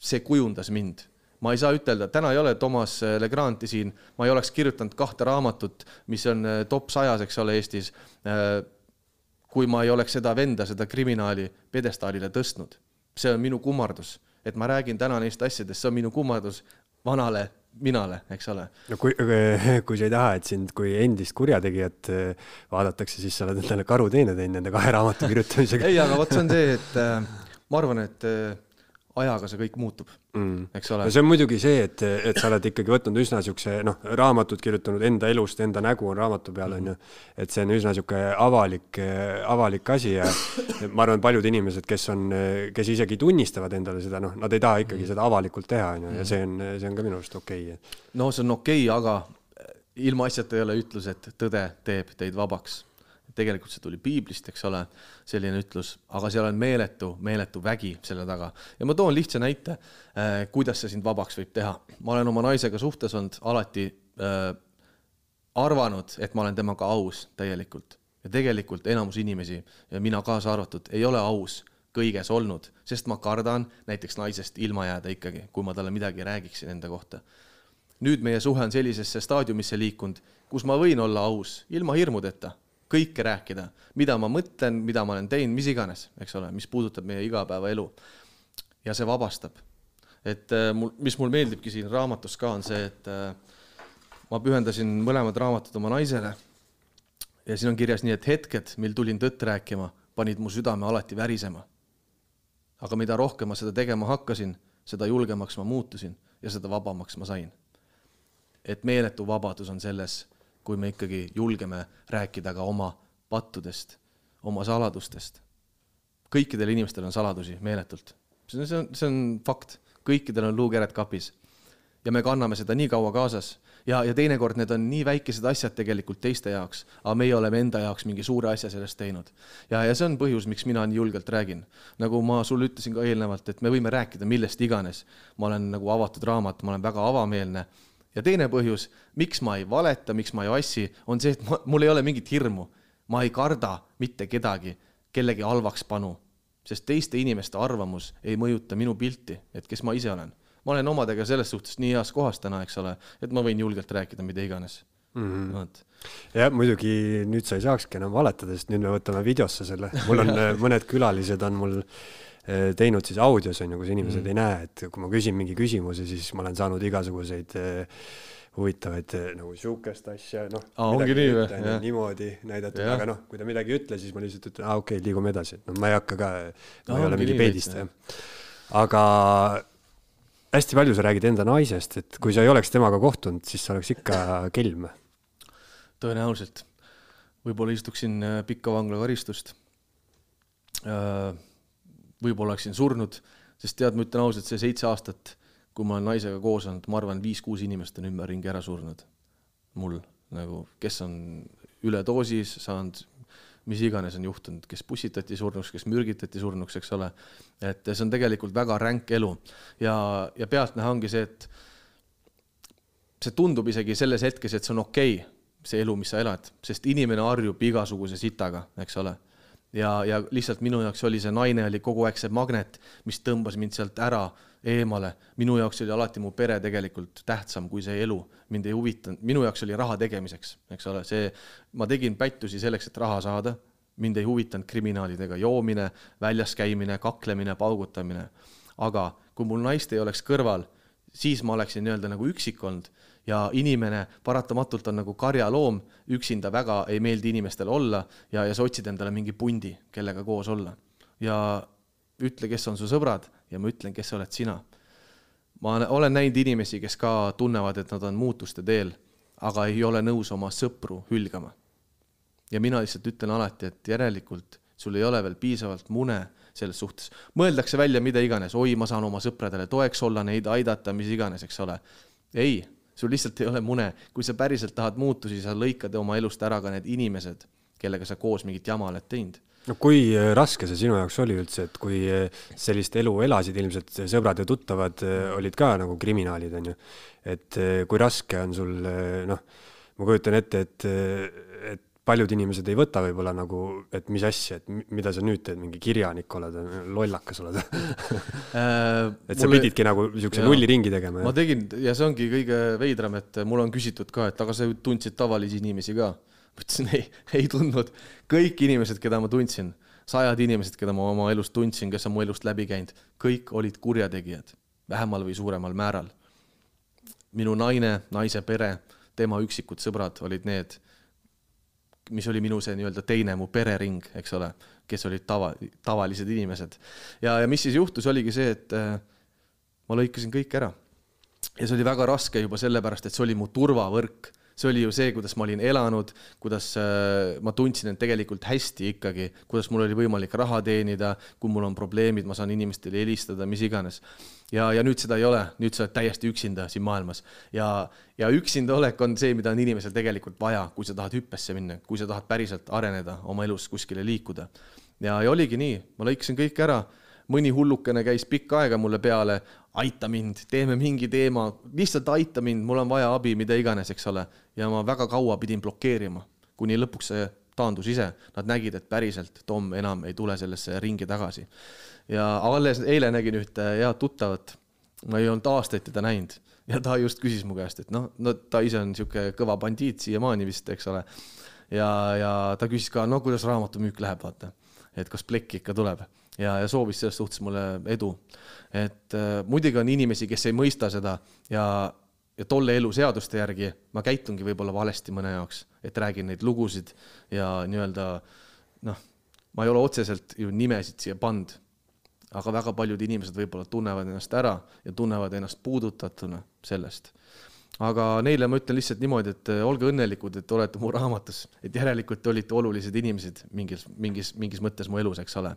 see kujundas mind ma ei saa ütelda, täna ei ole Toomas Legranti siin, ma ei oleks kirjutanud kahte raamatut, mis on äh, top sajas, eks ole, Eestis, äh, kui ma ei oleks seda venda, seda kriminaali pjedestaalile tõstnud. see on minu kummardus, et ma räägin täna neist asjadest, see on minu kummardus vanale minale, eks ole. no kui, kui sa ei taha, et sind kui endist kurjategijat äh, vaadatakse, siis sa oled endale karuteene teinud nende kahe raamatu kirjutamisega ei, aga vot see on see, et ma arvan, et äh, ajaga see kõik muutub mm., eks ole. no see on muidugi see, et, et sa oled ikkagi võtnud üsna niisuguse noh, raamatut kirjutanud enda elust, enda nägu on raamatu peal, on ju. et see on üsna niisugune avalik, avalik asi ja ma arvan, paljud inimesed, kes on, kes isegi tunnistavad endale seda, noh, nad ei taha ikkagi mm. seda avalikult teha, on ju, ja see on, see on ka minu arust okei okay.. no see on okei okay,, aga ilmaasjata ei ole ütlus, et tõde teeb teid vabaks tegelikult see tuli piiblist, eks ole, selline ütlus, aga seal on meeletu, meeletu vägi selle taga. ja ma toon lihtsa näite, äh, kuidas see sind vabaks võib teha. ma olen oma naisega suhtes olnud alati äh, arvanud, et ma olen temaga aus täielikult ja tegelikult enamus inimesi ja mina kaasa arvatud ei ole aus kõiges olnud, sest ma kardan näiteks naisest ilma jääda ikkagi, kui ma talle midagi räägiksin enda kohta. nüüd meie suhe on sellisesse staadiumisse liikunud, kus ma võin olla aus ilma hirmudeta kõike rääkida, mida ma mõtlen, mida ma olen teinud, mis iganes, eks ole, mis puudutab meie igapäevaelu. ja see vabastab. et äh, mul, mis mul meeldibki siin raamatus ka, on see, et äh, ma pühendasin mõlemad raamatud oma naisele. ja siin on kirjas nii, et hetked, mil tulin tõtt rääkima, panid mu südame alati värisema. aga mida rohkem ma seda tegema hakkasin, seda julgemaks ma muutusin ja seda vabamaks ma sain. et meeletu vabadus on selles, kui me ikkagi julgeme rääkida ka oma pattudest, oma saladustest. kõikidel inimestel on saladusi meeletult, see on, see on, see on fakt, kõikidel on luukered kapis ja me kanname seda nii kaua kaasas ja, ja teinekord need on nii väikesed asjad tegelikult teiste jaoks, aga meie oleme enda jaoks mingi suure asja sellest teinud. ja, ja see on põhjus, miks mina nii julgelt räägin. nagu ma sulle ütlesin ka eelnevalt, et me võime rääkida millest iganes. ma olen nagu avatud raamat, ma olen väga avameelne. Ja teine põhjus, miks ma ei valeta, miks ma ei vassi, on see, et ma, mul ei ole mingit hirmu. ma ei karda mitte kedagi, kellegi halvaks panu, sest teiste inimeste arvamus ei mõjuta minu pilti, et kes ma ise olen ma olen omadega selles suhtes nii heas kohas täna, eks ole, et ma võin julgelt rääkida mida iganes mm. -hmm. Jah, muidugi nüüd sa ei saakski enam valetada, sest nüüd me võtame videosse selle, mul on mõned külalised on mul teinud siis audios on ju, kus inimesed mm ei näe, et kui ma küsin mingi küsimuse, siis ma olen saanud igasuguseid eh, huvitavaid eh, nagu sihukest asja, noh. ongi nii või? niimoodi näidatud, aga noh, kui ta midagi ei ütle, siis ma lihtsalt ütlen, aa okei okay,, liigume edasi, no ma ei hakka ka, ma ei ole mingi peedistaja. aga hästi palju sa räägid enda naisest, et kui sa ei oleks temaga kohtunud, siis sa oleks ikka kelm. tõenäoliselt. võib-olla istuksin pikka vanglakaristust. Äh, võib-olla oleksin surnud, sest tead, ma ütlen ausalt, see seitse aastat, kui ma olen naisega koos olnud, ma arvan, viis-kuus inimest on ümberringi ära surnud. mul nagu, kes on üledoosis saanud mis iganes on juhtunud, kes pussitati surnuks, kes mürgitati surnuks, eks ole. et see on tegelikult väga ränk elu ja, ja pealtnäha ongi see, et see tundub isegi selles hetkes, et see on okei okay,, see elu, mis sa elad, sest inimene harjub igasuguse sitaga, eks ole ja, ja lihtsalt minu jaoks oli see naine oli kogu aeg see magnet, mis tõmbas mind sealt ära eemale. minu jaoks oli alati mu pere tegelikult tähtsam kui see elu, mind ei huvitanud, minu jaoks oli raha tegemiseks, eks ole, see, ma tegin pättusi selleks, et raha saada, mind ei huvitanud kriminaalidega joomine, väljas käimine, kaklemine, paugutamine. aga kui mul naist ei oleks kõrval, siis ma oleksin nii-öelda nagu üksik olnud ja inimene paratamatult on nagu karjaloom, üksinda väga ei meeldi inimestel olla ja, ja sa otsid endale mingi pundi, kellega koos olla. ja ütle, kes on su sõbrad ja ma ütlen, kes oled sina. ma olen näinud inimesi, kes ka tunnevad, et nad on muutuste teel, aga ei ole nõus oma sõpru hülgama. ja mina lihtsalt ütlen alati, et järelikult sul ei ole veel piisavalt mune selles suhtes. mõeldakse välja mida iganes, oi, ma saan oma sõpradele toeks olla, neid aidata, mis iganes, eks ole. ei, sul lihtsalt ei ole mune. kui sa päriselt tahad muutusi, sa lõikad oma elust ära ka need inimesed, kellega sa koos mingit jama oled teinud no kui äh, raske see sinu jaoks oli üldse, et kui äh, sellist elu elasid, ilmselt sõbrad ja tuttavad äh, olid ka nagu kriminaalid, on ju. et kui raske on sul, noh, ma kujutan ette, et, et paljud inimesed ei võta võib-olla nagu, et mis asja, et mida sa nüüd teed, mingi kirjanik oled, lollakas oled et sa mulle... pididki nagu niisuguse nulliringi tegema. ma tegin ja see ongi kõige veidram, et mul on küsitud ka, et aga sa ju tundsid tavalisi inimesi ka ma ütlesin ei, ei tundnud. kõik inimesed, keda ma tundsin, sajad inimesed, keda ma oma elus tundsin, kes on mu elust läbi käinud, kõik olid kurjategijad, vähemal või suuremal määral. minu naine, naise pere, tema üksikud sõbrad olid need, mis oli minu see nii-öelda teine mu perering, eks ole, kes olid tava, tavalised inimesed. ja, ja mis siis juhtus, oligi see, et äh, ma lõikasin kõik ära. ja see oli väga raske juba sellepärast, et see oli mu turvavõrk see oli ju see, kuidas ma olin elanud, kuidas äh, ma tundsin end tegelikult hästi ikkagi, kuidas mul oli võimalik raha teenida, kui mul on probleemid, ma saan inimestele helistada, mis iganes. ja, ja nüüd seda ei ole, nüüd sa oled täiesti üksinda siin maailmas ja, ja üksinda olek on see, mida on inimesel tegelikult vaja, kui sa tahad hüppesse minna, kui sa tahad päriselt areneda oma elus kuskile liikuda. ja, ja oligi nii, ma lõikasin kõik ära mõni hullukene käis pikka aega mulle peale, aita mind, teeme mingi teema, lihtsalt aita mind, mul on vaja abi, mida iganes, eks ole. ja ma väga kaua pidin blokeerima, kuni lõpuks see taandus ise, nad nägid, et päriselt Tom enam ei tule sellesse ringi tagasi. ja alles eile nägin ühte head tuttavat, ma ei olnud aastaid teda näinud ja ta just küsis mu käest, et noh, no ta ise on niisugune kõva bandiit siiamaani vist, eks ole. ja, ja ta küsis ka, no kuidas raamatumüük läheb, vaata, et kas plekk ikka tuleb ja, ja soovis selles suhtes mulle edu. et äh, muidugi on inimesi, kes ei mõista seda ja, ja tolle elu seaduste järgi ma käitungi võib-olla valesti mõne jaoks, et räägin neid lugusid ja nii-öelda noh, ma ei ole otseselt ju nimesid siia pannud. aga väga paljud inimesed võib-olla tunnevad ennast ära ja tunnevad ennast puudutatuna sellest. Aga neile ma ütlen lihtsalt niimoodi, et äh, olge õnnelikud, et olete mu raamatus, et järelikult te olite olulised inimesed mingis, mingis, mingis mõttes mu elus, eks ole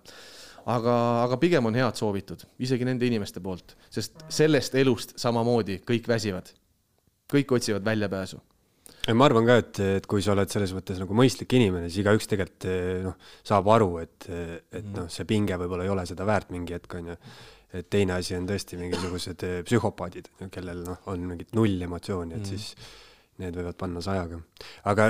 aga, aga pigem on head soovitud, isegi nende inimeste poolt, sest sellest elust samamoodi kõik väsivad. kõik otsivad väljapääsu. ma arvan ka, et, et kui sa oled selles mõttes nagu mõistlik inimene, siis igaüks tegelikult noh, saab aru, et, et noh, see pinge võib-olla ei ole seda väärt mingi hetk, on ju. Et teine asi on tõesti mingisugused psühhopaadid, kellel noh, on mingit null emotsiooni, et mm. siis need võivad panna sajaga. aga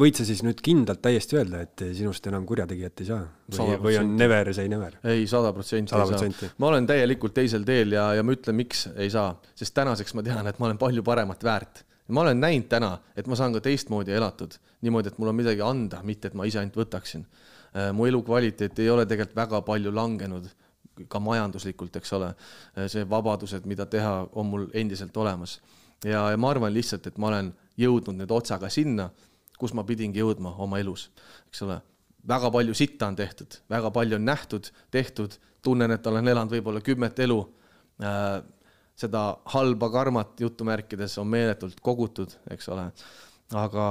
võid sa siis nüüd kindlalt täiesti öelda, et sinust enam kurjategijat ei saa? või, või on never say never? ei, sada protsenti ei saa. ma olen täielikult teisel teel ja, ja ma ütlen, miks ei saa, sest tänaseks ma tean, et ma olen palju paremat väärt. ma olen näinud täna, et ma saan ka teistmoodi elatud, niimoodi, et mul on midagi anda, mitte et ma ise ainult võtaksin. Mu elukvaliteet ei ole tegelikult väga palju langenud, ka majanduslikult, eks ole. See vabadused, mida teha, on mul endiselt olemas. ja, ja ma arvan lihtsalt, et ma olen jõudnud nüüd otsaga sinna kus ma pidingi jõudma oma elus, eks ole. väga palju sitta on tehtud, väga palju on nähtud, tehtud, tunnen, et olen elanud võib-olla kümmet elu äh,. seda halba karmat jutumärkides on meeletult kogutud, eks ole. aga,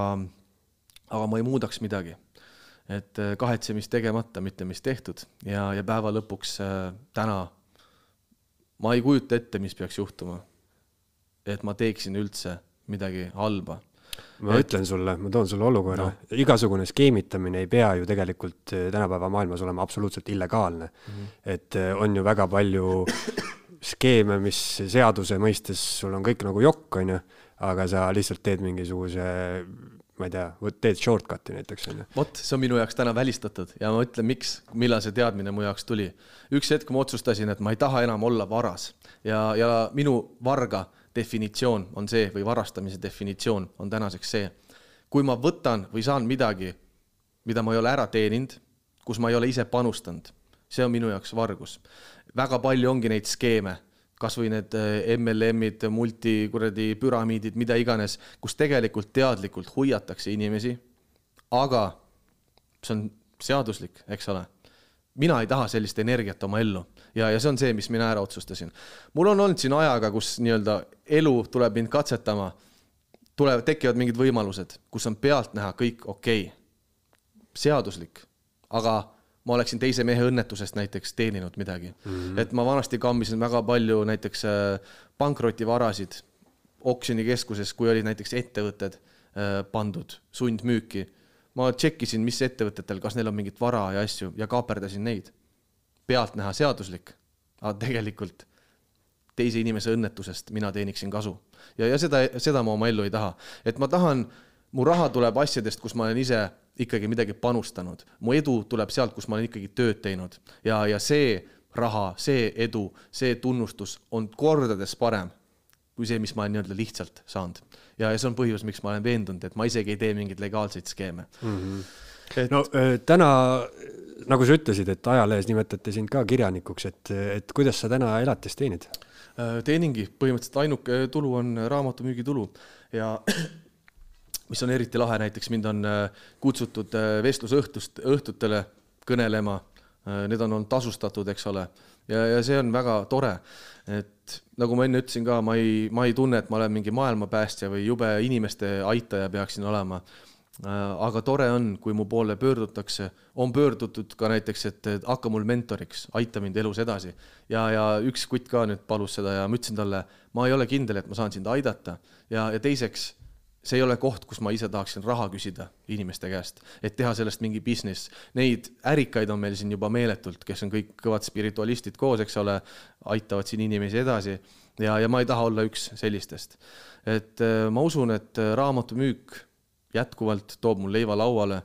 aga ma ei muudaks midagi. Et äh, kahetsemist tegemata, mitte mis tehtud ja, ja päeva lõpuks äh, täna ma ei kujuta ette, mis peaks juhtuma. et ma teeksin üldse midagi halba ma et... ütlen sulle, ma toon sulle olukorra no., igasugune skeemitamine ei pea ju tegelikult eh, tänapäeva maailmas olema absoluutselt illegaalne mm. -hmm. et eh, on ju väga palju skeeme, mis seaduse mõistes sul on kõik nagu jokk, on ju, aga sa lihtsalt teed mingisuguse ma ei tea, teed shortcut'i näiteks onju. vot, see on minu jaoks täna välistatud ja ma ütlen, miks, millal see teadmine mu jaoks tuli. üks hetk ma otsustasin, et ma ei taha enam olla varas ja, ja minu varga definitsioon on see või varastamise definitsioon on tänaseks see. kui ma võtan või saan midagi, mida ma ei ole ära teeninud, kus ma ei ole ise panustanud, see on minu jaoks vargus. väga palju ongi neid skeeme, kasvõi need eh, MLM-id, multi kuradi püramiidid, mida iganes, kus tegelikult teadlikult hoiatakse inimesi. aga see on seaduslik, eks ole. mina ei taha sellist energiat oma ellu ja, ja see on see, mis mina ära otsustasin. mul on olnud siin ajaga, kus nii-öelda elu tuleb mind katsetama, tulevad, tekivad mingid võimalused, kus on pealtnäha kõik okei okay., seaduslik, aga ma oleksin teise mehe õnnetusest näiteks teeninud midagi mm. -hmm. et ma vanasti kammisin väga palju näiteks äh, pankrotivarasid oksjonikeskuses, kui olid näiteks ettevõtted äh, pandud sundmüüki. ma tšekkisin, mis ettevõtetel, kas neil on mingit vara ja asju ja kaaperdasin neid pealtnäha seaduslik, aga tegelikult teise inimese õnnetusest mina teeniksin kasu. ja, ja seda, seda ma oma ellu ei taha. et ma tahan, mu raha tuleb asjadest, kus ma olen ise ikkagi midagi panustanud. mu edu tuleb sealt, kus ma olen ikkagi tööd teinud ja, ja see raha, see edu, see tunnustus on kordades parem kui see, mis ma olen nii-öelda lihtsalt saanud. ja, ja see on põhjus, miks ma olen veendunud, et ma isegi ei tee mingeid legaalseid skeeme mm. -hmm. Et... no täna nagu sa ütlesid, et ajalehes nimetati sind ka kirjanikuks, et, et kuidas sa täna elatist teenid? Äh, teeningi, põhimõtteliselt ainuke tulu on raamatumüügitulu ja mis on eriti lahe, näiteks mind on äh, kutsutud äh, vestlusõhtust, õhtutele kõnelema. Need on olnud tasustatud, eks ole, ja, ja see on väga tore. et nagu ma enne ütlesin ka, ma ei, ma ei tunne, et ma olen mingi maailmapäästja või jube inimeste aitaja peaksin olema Äh, aga tore on, kui mu poole pöördutakse, on pöördutud ka näiteks, et hakka mul mentoriks, aita mind elus edasi. ja, ja üks kutt ka nüüd palus seda ja ma ütlesin talle, ma ei ole kindel, et ma saan sind aidata ja, ja teiseks, see ei ole koht, kus ma ise tahaksin raha küsida inimeste käest, et teha sellest mingi business. Neid ärikaid on meil siin juba meeletult, kes on kõik kõvad spiritualistid koos, eks ole, aitavad siin inimesi edasi ja, ja ma ei taha olla üks sellistest. et äh, ma usun, et äh, raamatumüük jätkuvalt toob mul leiva lauale,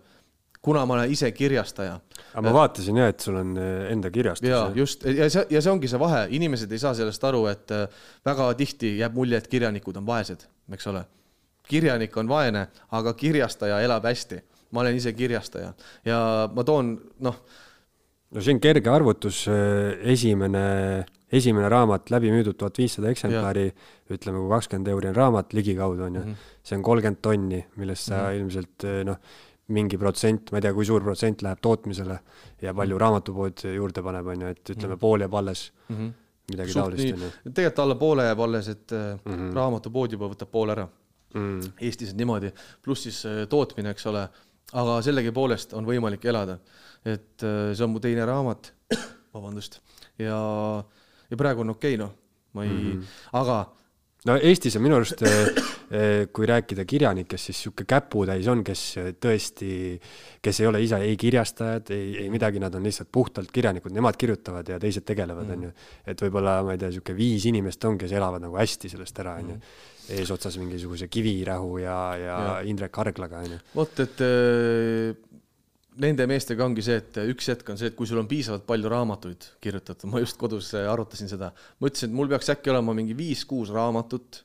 kuna ma olen ise kirjastaja. aga ma vaatasin jah, et sul on eh, enda kirjastus. ja just ja see, ja see ongi see vahe, inimesed ei saa sellest aru, et väga tihti jääb mulje, et kirjanikud on vaesed, eks ole. Kirjanik on vaene, aga kirjastaja elab hästi. ma olen ise kirjastaja ja ma toon, noh. no see on kerge arvutus, eh, esimene esimene raamat läbi müüdud tuhat viissada eksemplari, ütleme, kui kakskümmend euri on raamat ligikaudu, on ju mm, -hmm. see on kolmkümmend tonni, millest sa mm -hmm. ilmselt eh, noh, mingi protsent, ma ei tea, kui suur protsent läheb tootmisele ja palju Mhm. raamatupood juurde paneb, on ju, et ütleme, pool jääb alles mm. -hmm. midagi Suht taolist, on ju tegelikult alla poole jääb alles, et mm Mhm. -hmm. raamatupood juba võtab poole ära mm.. Eestis on niimoodi, pluss siis äh, tootmine, eks ole, aga sellegipoolest on võimalik elada. et äh, see on mu teine raamat, vabandust, ja, ja praegu on okei okay, noh, ma ei mm, -hmm. aga no Eestis on minu arust, kui rääkida kirjanikest, siis niisugune käputäis on, kes tõesti, kes ei ole ise ei kirjastajad, ei, ei midagi, nad on lihtsalt puhtalt kirjanikud, nemad kirjutavad ja teised tegelevad, on ju. et võib-olla, ma ei tea, niisugune viis inimest on, kes elavad nagu hästi sellest ära, on ju. eesotsas mingisuguse Kivirähu ja, ja, ja. Indrek Harglaga, on ju. vot, et äh, nende meestega ongi see, et üks hetk on see, et kui sul on piisavalt palju raamatuid kirjutatud, ma just kodus äh, arutasin seda, mõtlesin, et mul peaks äkki olema mingi viis-kuus raamatut,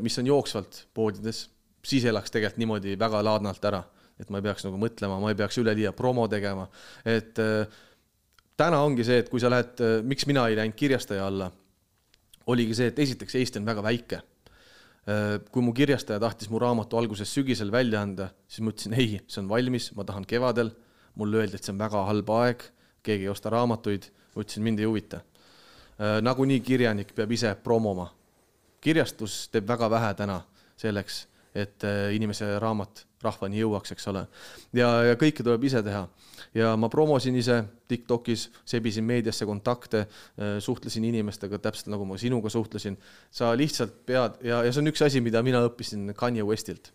mis on jooksvalt poodides, siis elaks tegelikult niimoodi väga laadnalt ära, et ma ei peaks nagu mõtlema, ma ei peaks üleliia promo tegema, et äh, täna ongi see, et kui sa lähed, miks mina ei läinud kirjastaja alla, oligi see, et esiteks Eesti on väga väike kui mu kirjastaja tahtis mu raamatu alguses sügisel välja anda, siis ma ütlesin ei, see on valmis, ma tahan kevadel. mulle öeldi, et see on väga halb aeg, keegi ei osta raamatuid, ma ütlesin, mind ei huvita. nagunii kirjanik peab ise promoma. kirjastus teeb väga vähe täna selleks, et inimese raamat rahvani jõuaks, eks ole. ja, ja kõike tuleb ise teha ja ma promosin ise Tiktokis, sebisin meediasse kontakte, suhtlesin inimestega täpselt nagu ma sinuga suhtlesin. sa lihtsalt pead ja, ja see on üks asi, mida mina õppisin Kanye Westilt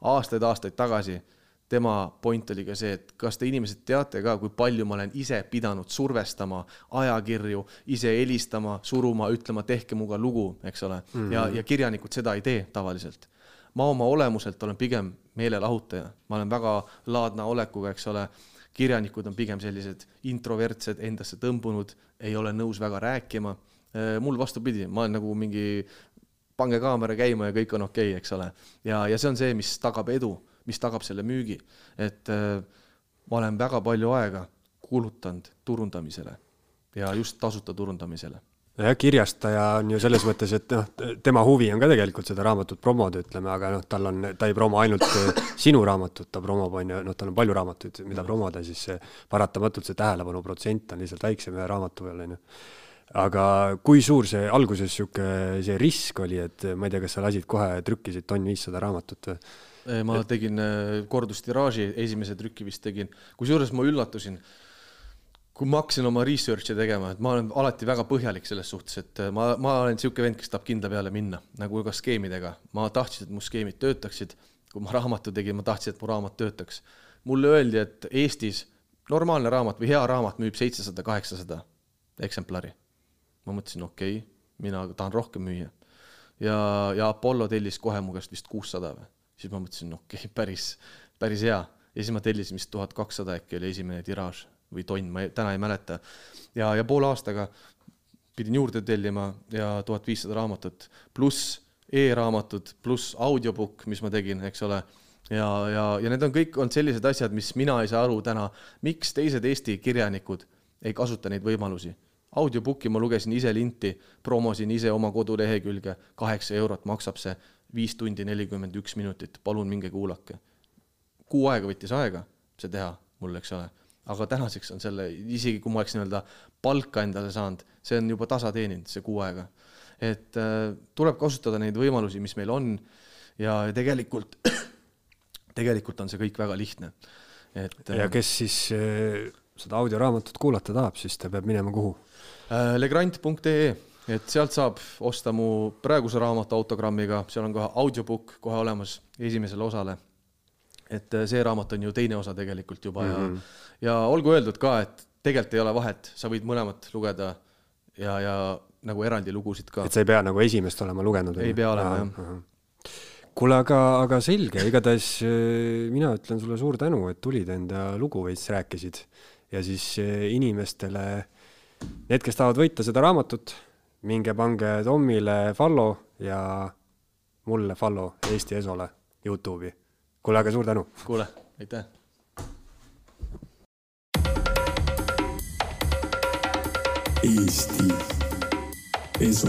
aastaid-aastaid tagasi. tema point oli ka see, et kas te inimesed teate ka, kui palju ma olen ise pidanud survestama ajakirju, ise helistama, suruma, ütlema, tehke minuga lugu, eks ole mm, -hmm. ja, ja kirjanikud seda ei tee tavaliselt ma oma olemuselt olen pigem meelelahutaja, ma olen väga laadna olekuga, eks ole kirjanikud on pigem sellised introvertsed, endasse tõmbunud, ei ole nõus väga rääkima. mul vastupidi, ma olen nagu mingi, pange kaamera käima ja kõik on okei okay,, eks ole. ja, ja see on see, mis tagab edu, mis tagab selle müügi. et äh, ma olen väga palju aega kulutanud turundamisele ja just tasuta turundamisele jah, kirjastaja on ju selles mõttes, et noh, tema huvi on ka tegelikult seda raamatut promoda, ütleme, aga noh, tal on, ta ei promo ainult sinu raamatut, ta promob, on ju, noh, tal on palju raamatuid, mida promoda, siis see paratamatult see tähelepanu protsent on lihtsalt väiksem ühe raamatu peal, on ju. aga kui suur see alguses niisugune see risk oli, et ma ei tea, kas sa lasid kohe, trükkisid tonn viissada raamatut või? ma tegin kordustiraaži, esimese trüki vist tegin, kusjuures ma üllatusin kui ma hakkasin oma research'i tegema, et ma olen alati väga põhjalik selles suhtes, et ma, ma olen niisugune vend, kes tahab kindla peale minna, nagu ka skeemidega. ma tahtsin, et mu skeemid töötaksid. kui ma raamatu tegin, ma tahtsin, et mu raamat töötaks. mulle öeldi, et Eestis normaalne raamat või hea raamat müüb seitsesada, kaheksasada eksemplari. ma mõtlesin, okei okay,, mina tahan rohkem müüa. ja, ja Apollo tellis kohe mu käest vist kuussada või, siis ma mõtlesin, okei okay,, päris, päris hea. ja siis ma tellisin vist tuhat kakssada äkki oli esimene tiraaž või tonn, ma ei, täna ei mäleta. ja, ja poole aastaga pidin juurde tellima ja tuhat viissada raamatut, pluss e-raamatud, pluss audiobook, mis ma tegin, eks ole. ja, ja, ja need on kõik olnud sellised asjad, mis mina ei saa aru täna, miks teised Eesti kirjanikud ei kasuta neid võimalusi. Audiobooki ma lugesin ise linti, promosin ise oma kodulehekülge, kaheksa eurot maksab see, viis tundi nelikümmend üks minutit, palun minge kuulake. kuu aega võttis aega see teha mul, eks ole aga tänaseks on selle, isegi kui ma oleks nii-öelda palka endale saanud, see on juba tasa teeninud, see kuu aega. et äh, tuleb kasutada neid võimalusi, mis meil on ja tegelikult, tegelikult on see kõik väga lihtne. et ja kes siis äh, seda audioraamatut kuulata tahab, siis ta peab minema kuhu äh,? legrand.ee, et sealt saab osta mu praeguse raamatu autogrammiga, seal on kohe audiobook kohe olemas esimesele osale et see raamat on ju teine osa tegelikult juba mm -hmm. ja, ja olgu öeldud ka, et tegelikult ei ole vahet, sa võid mõlemat lugeda ja, ja nagu eraldi lugusid ka. et sa ei pea nagu esimest olema lugenud? ei pea olema, jah. kuule, aga, aga selge, igatahes mina ütlen sulle suur tänu, et tulid enda lugu veits rääkisid ja siis inimestele, need, kes tahavad võita seda raamatut, minge pange Tomile follow ja mulle follow Eesti Esole Youtube'i kuule, aga suur tänu! kuule, aitäh! Eesti Esu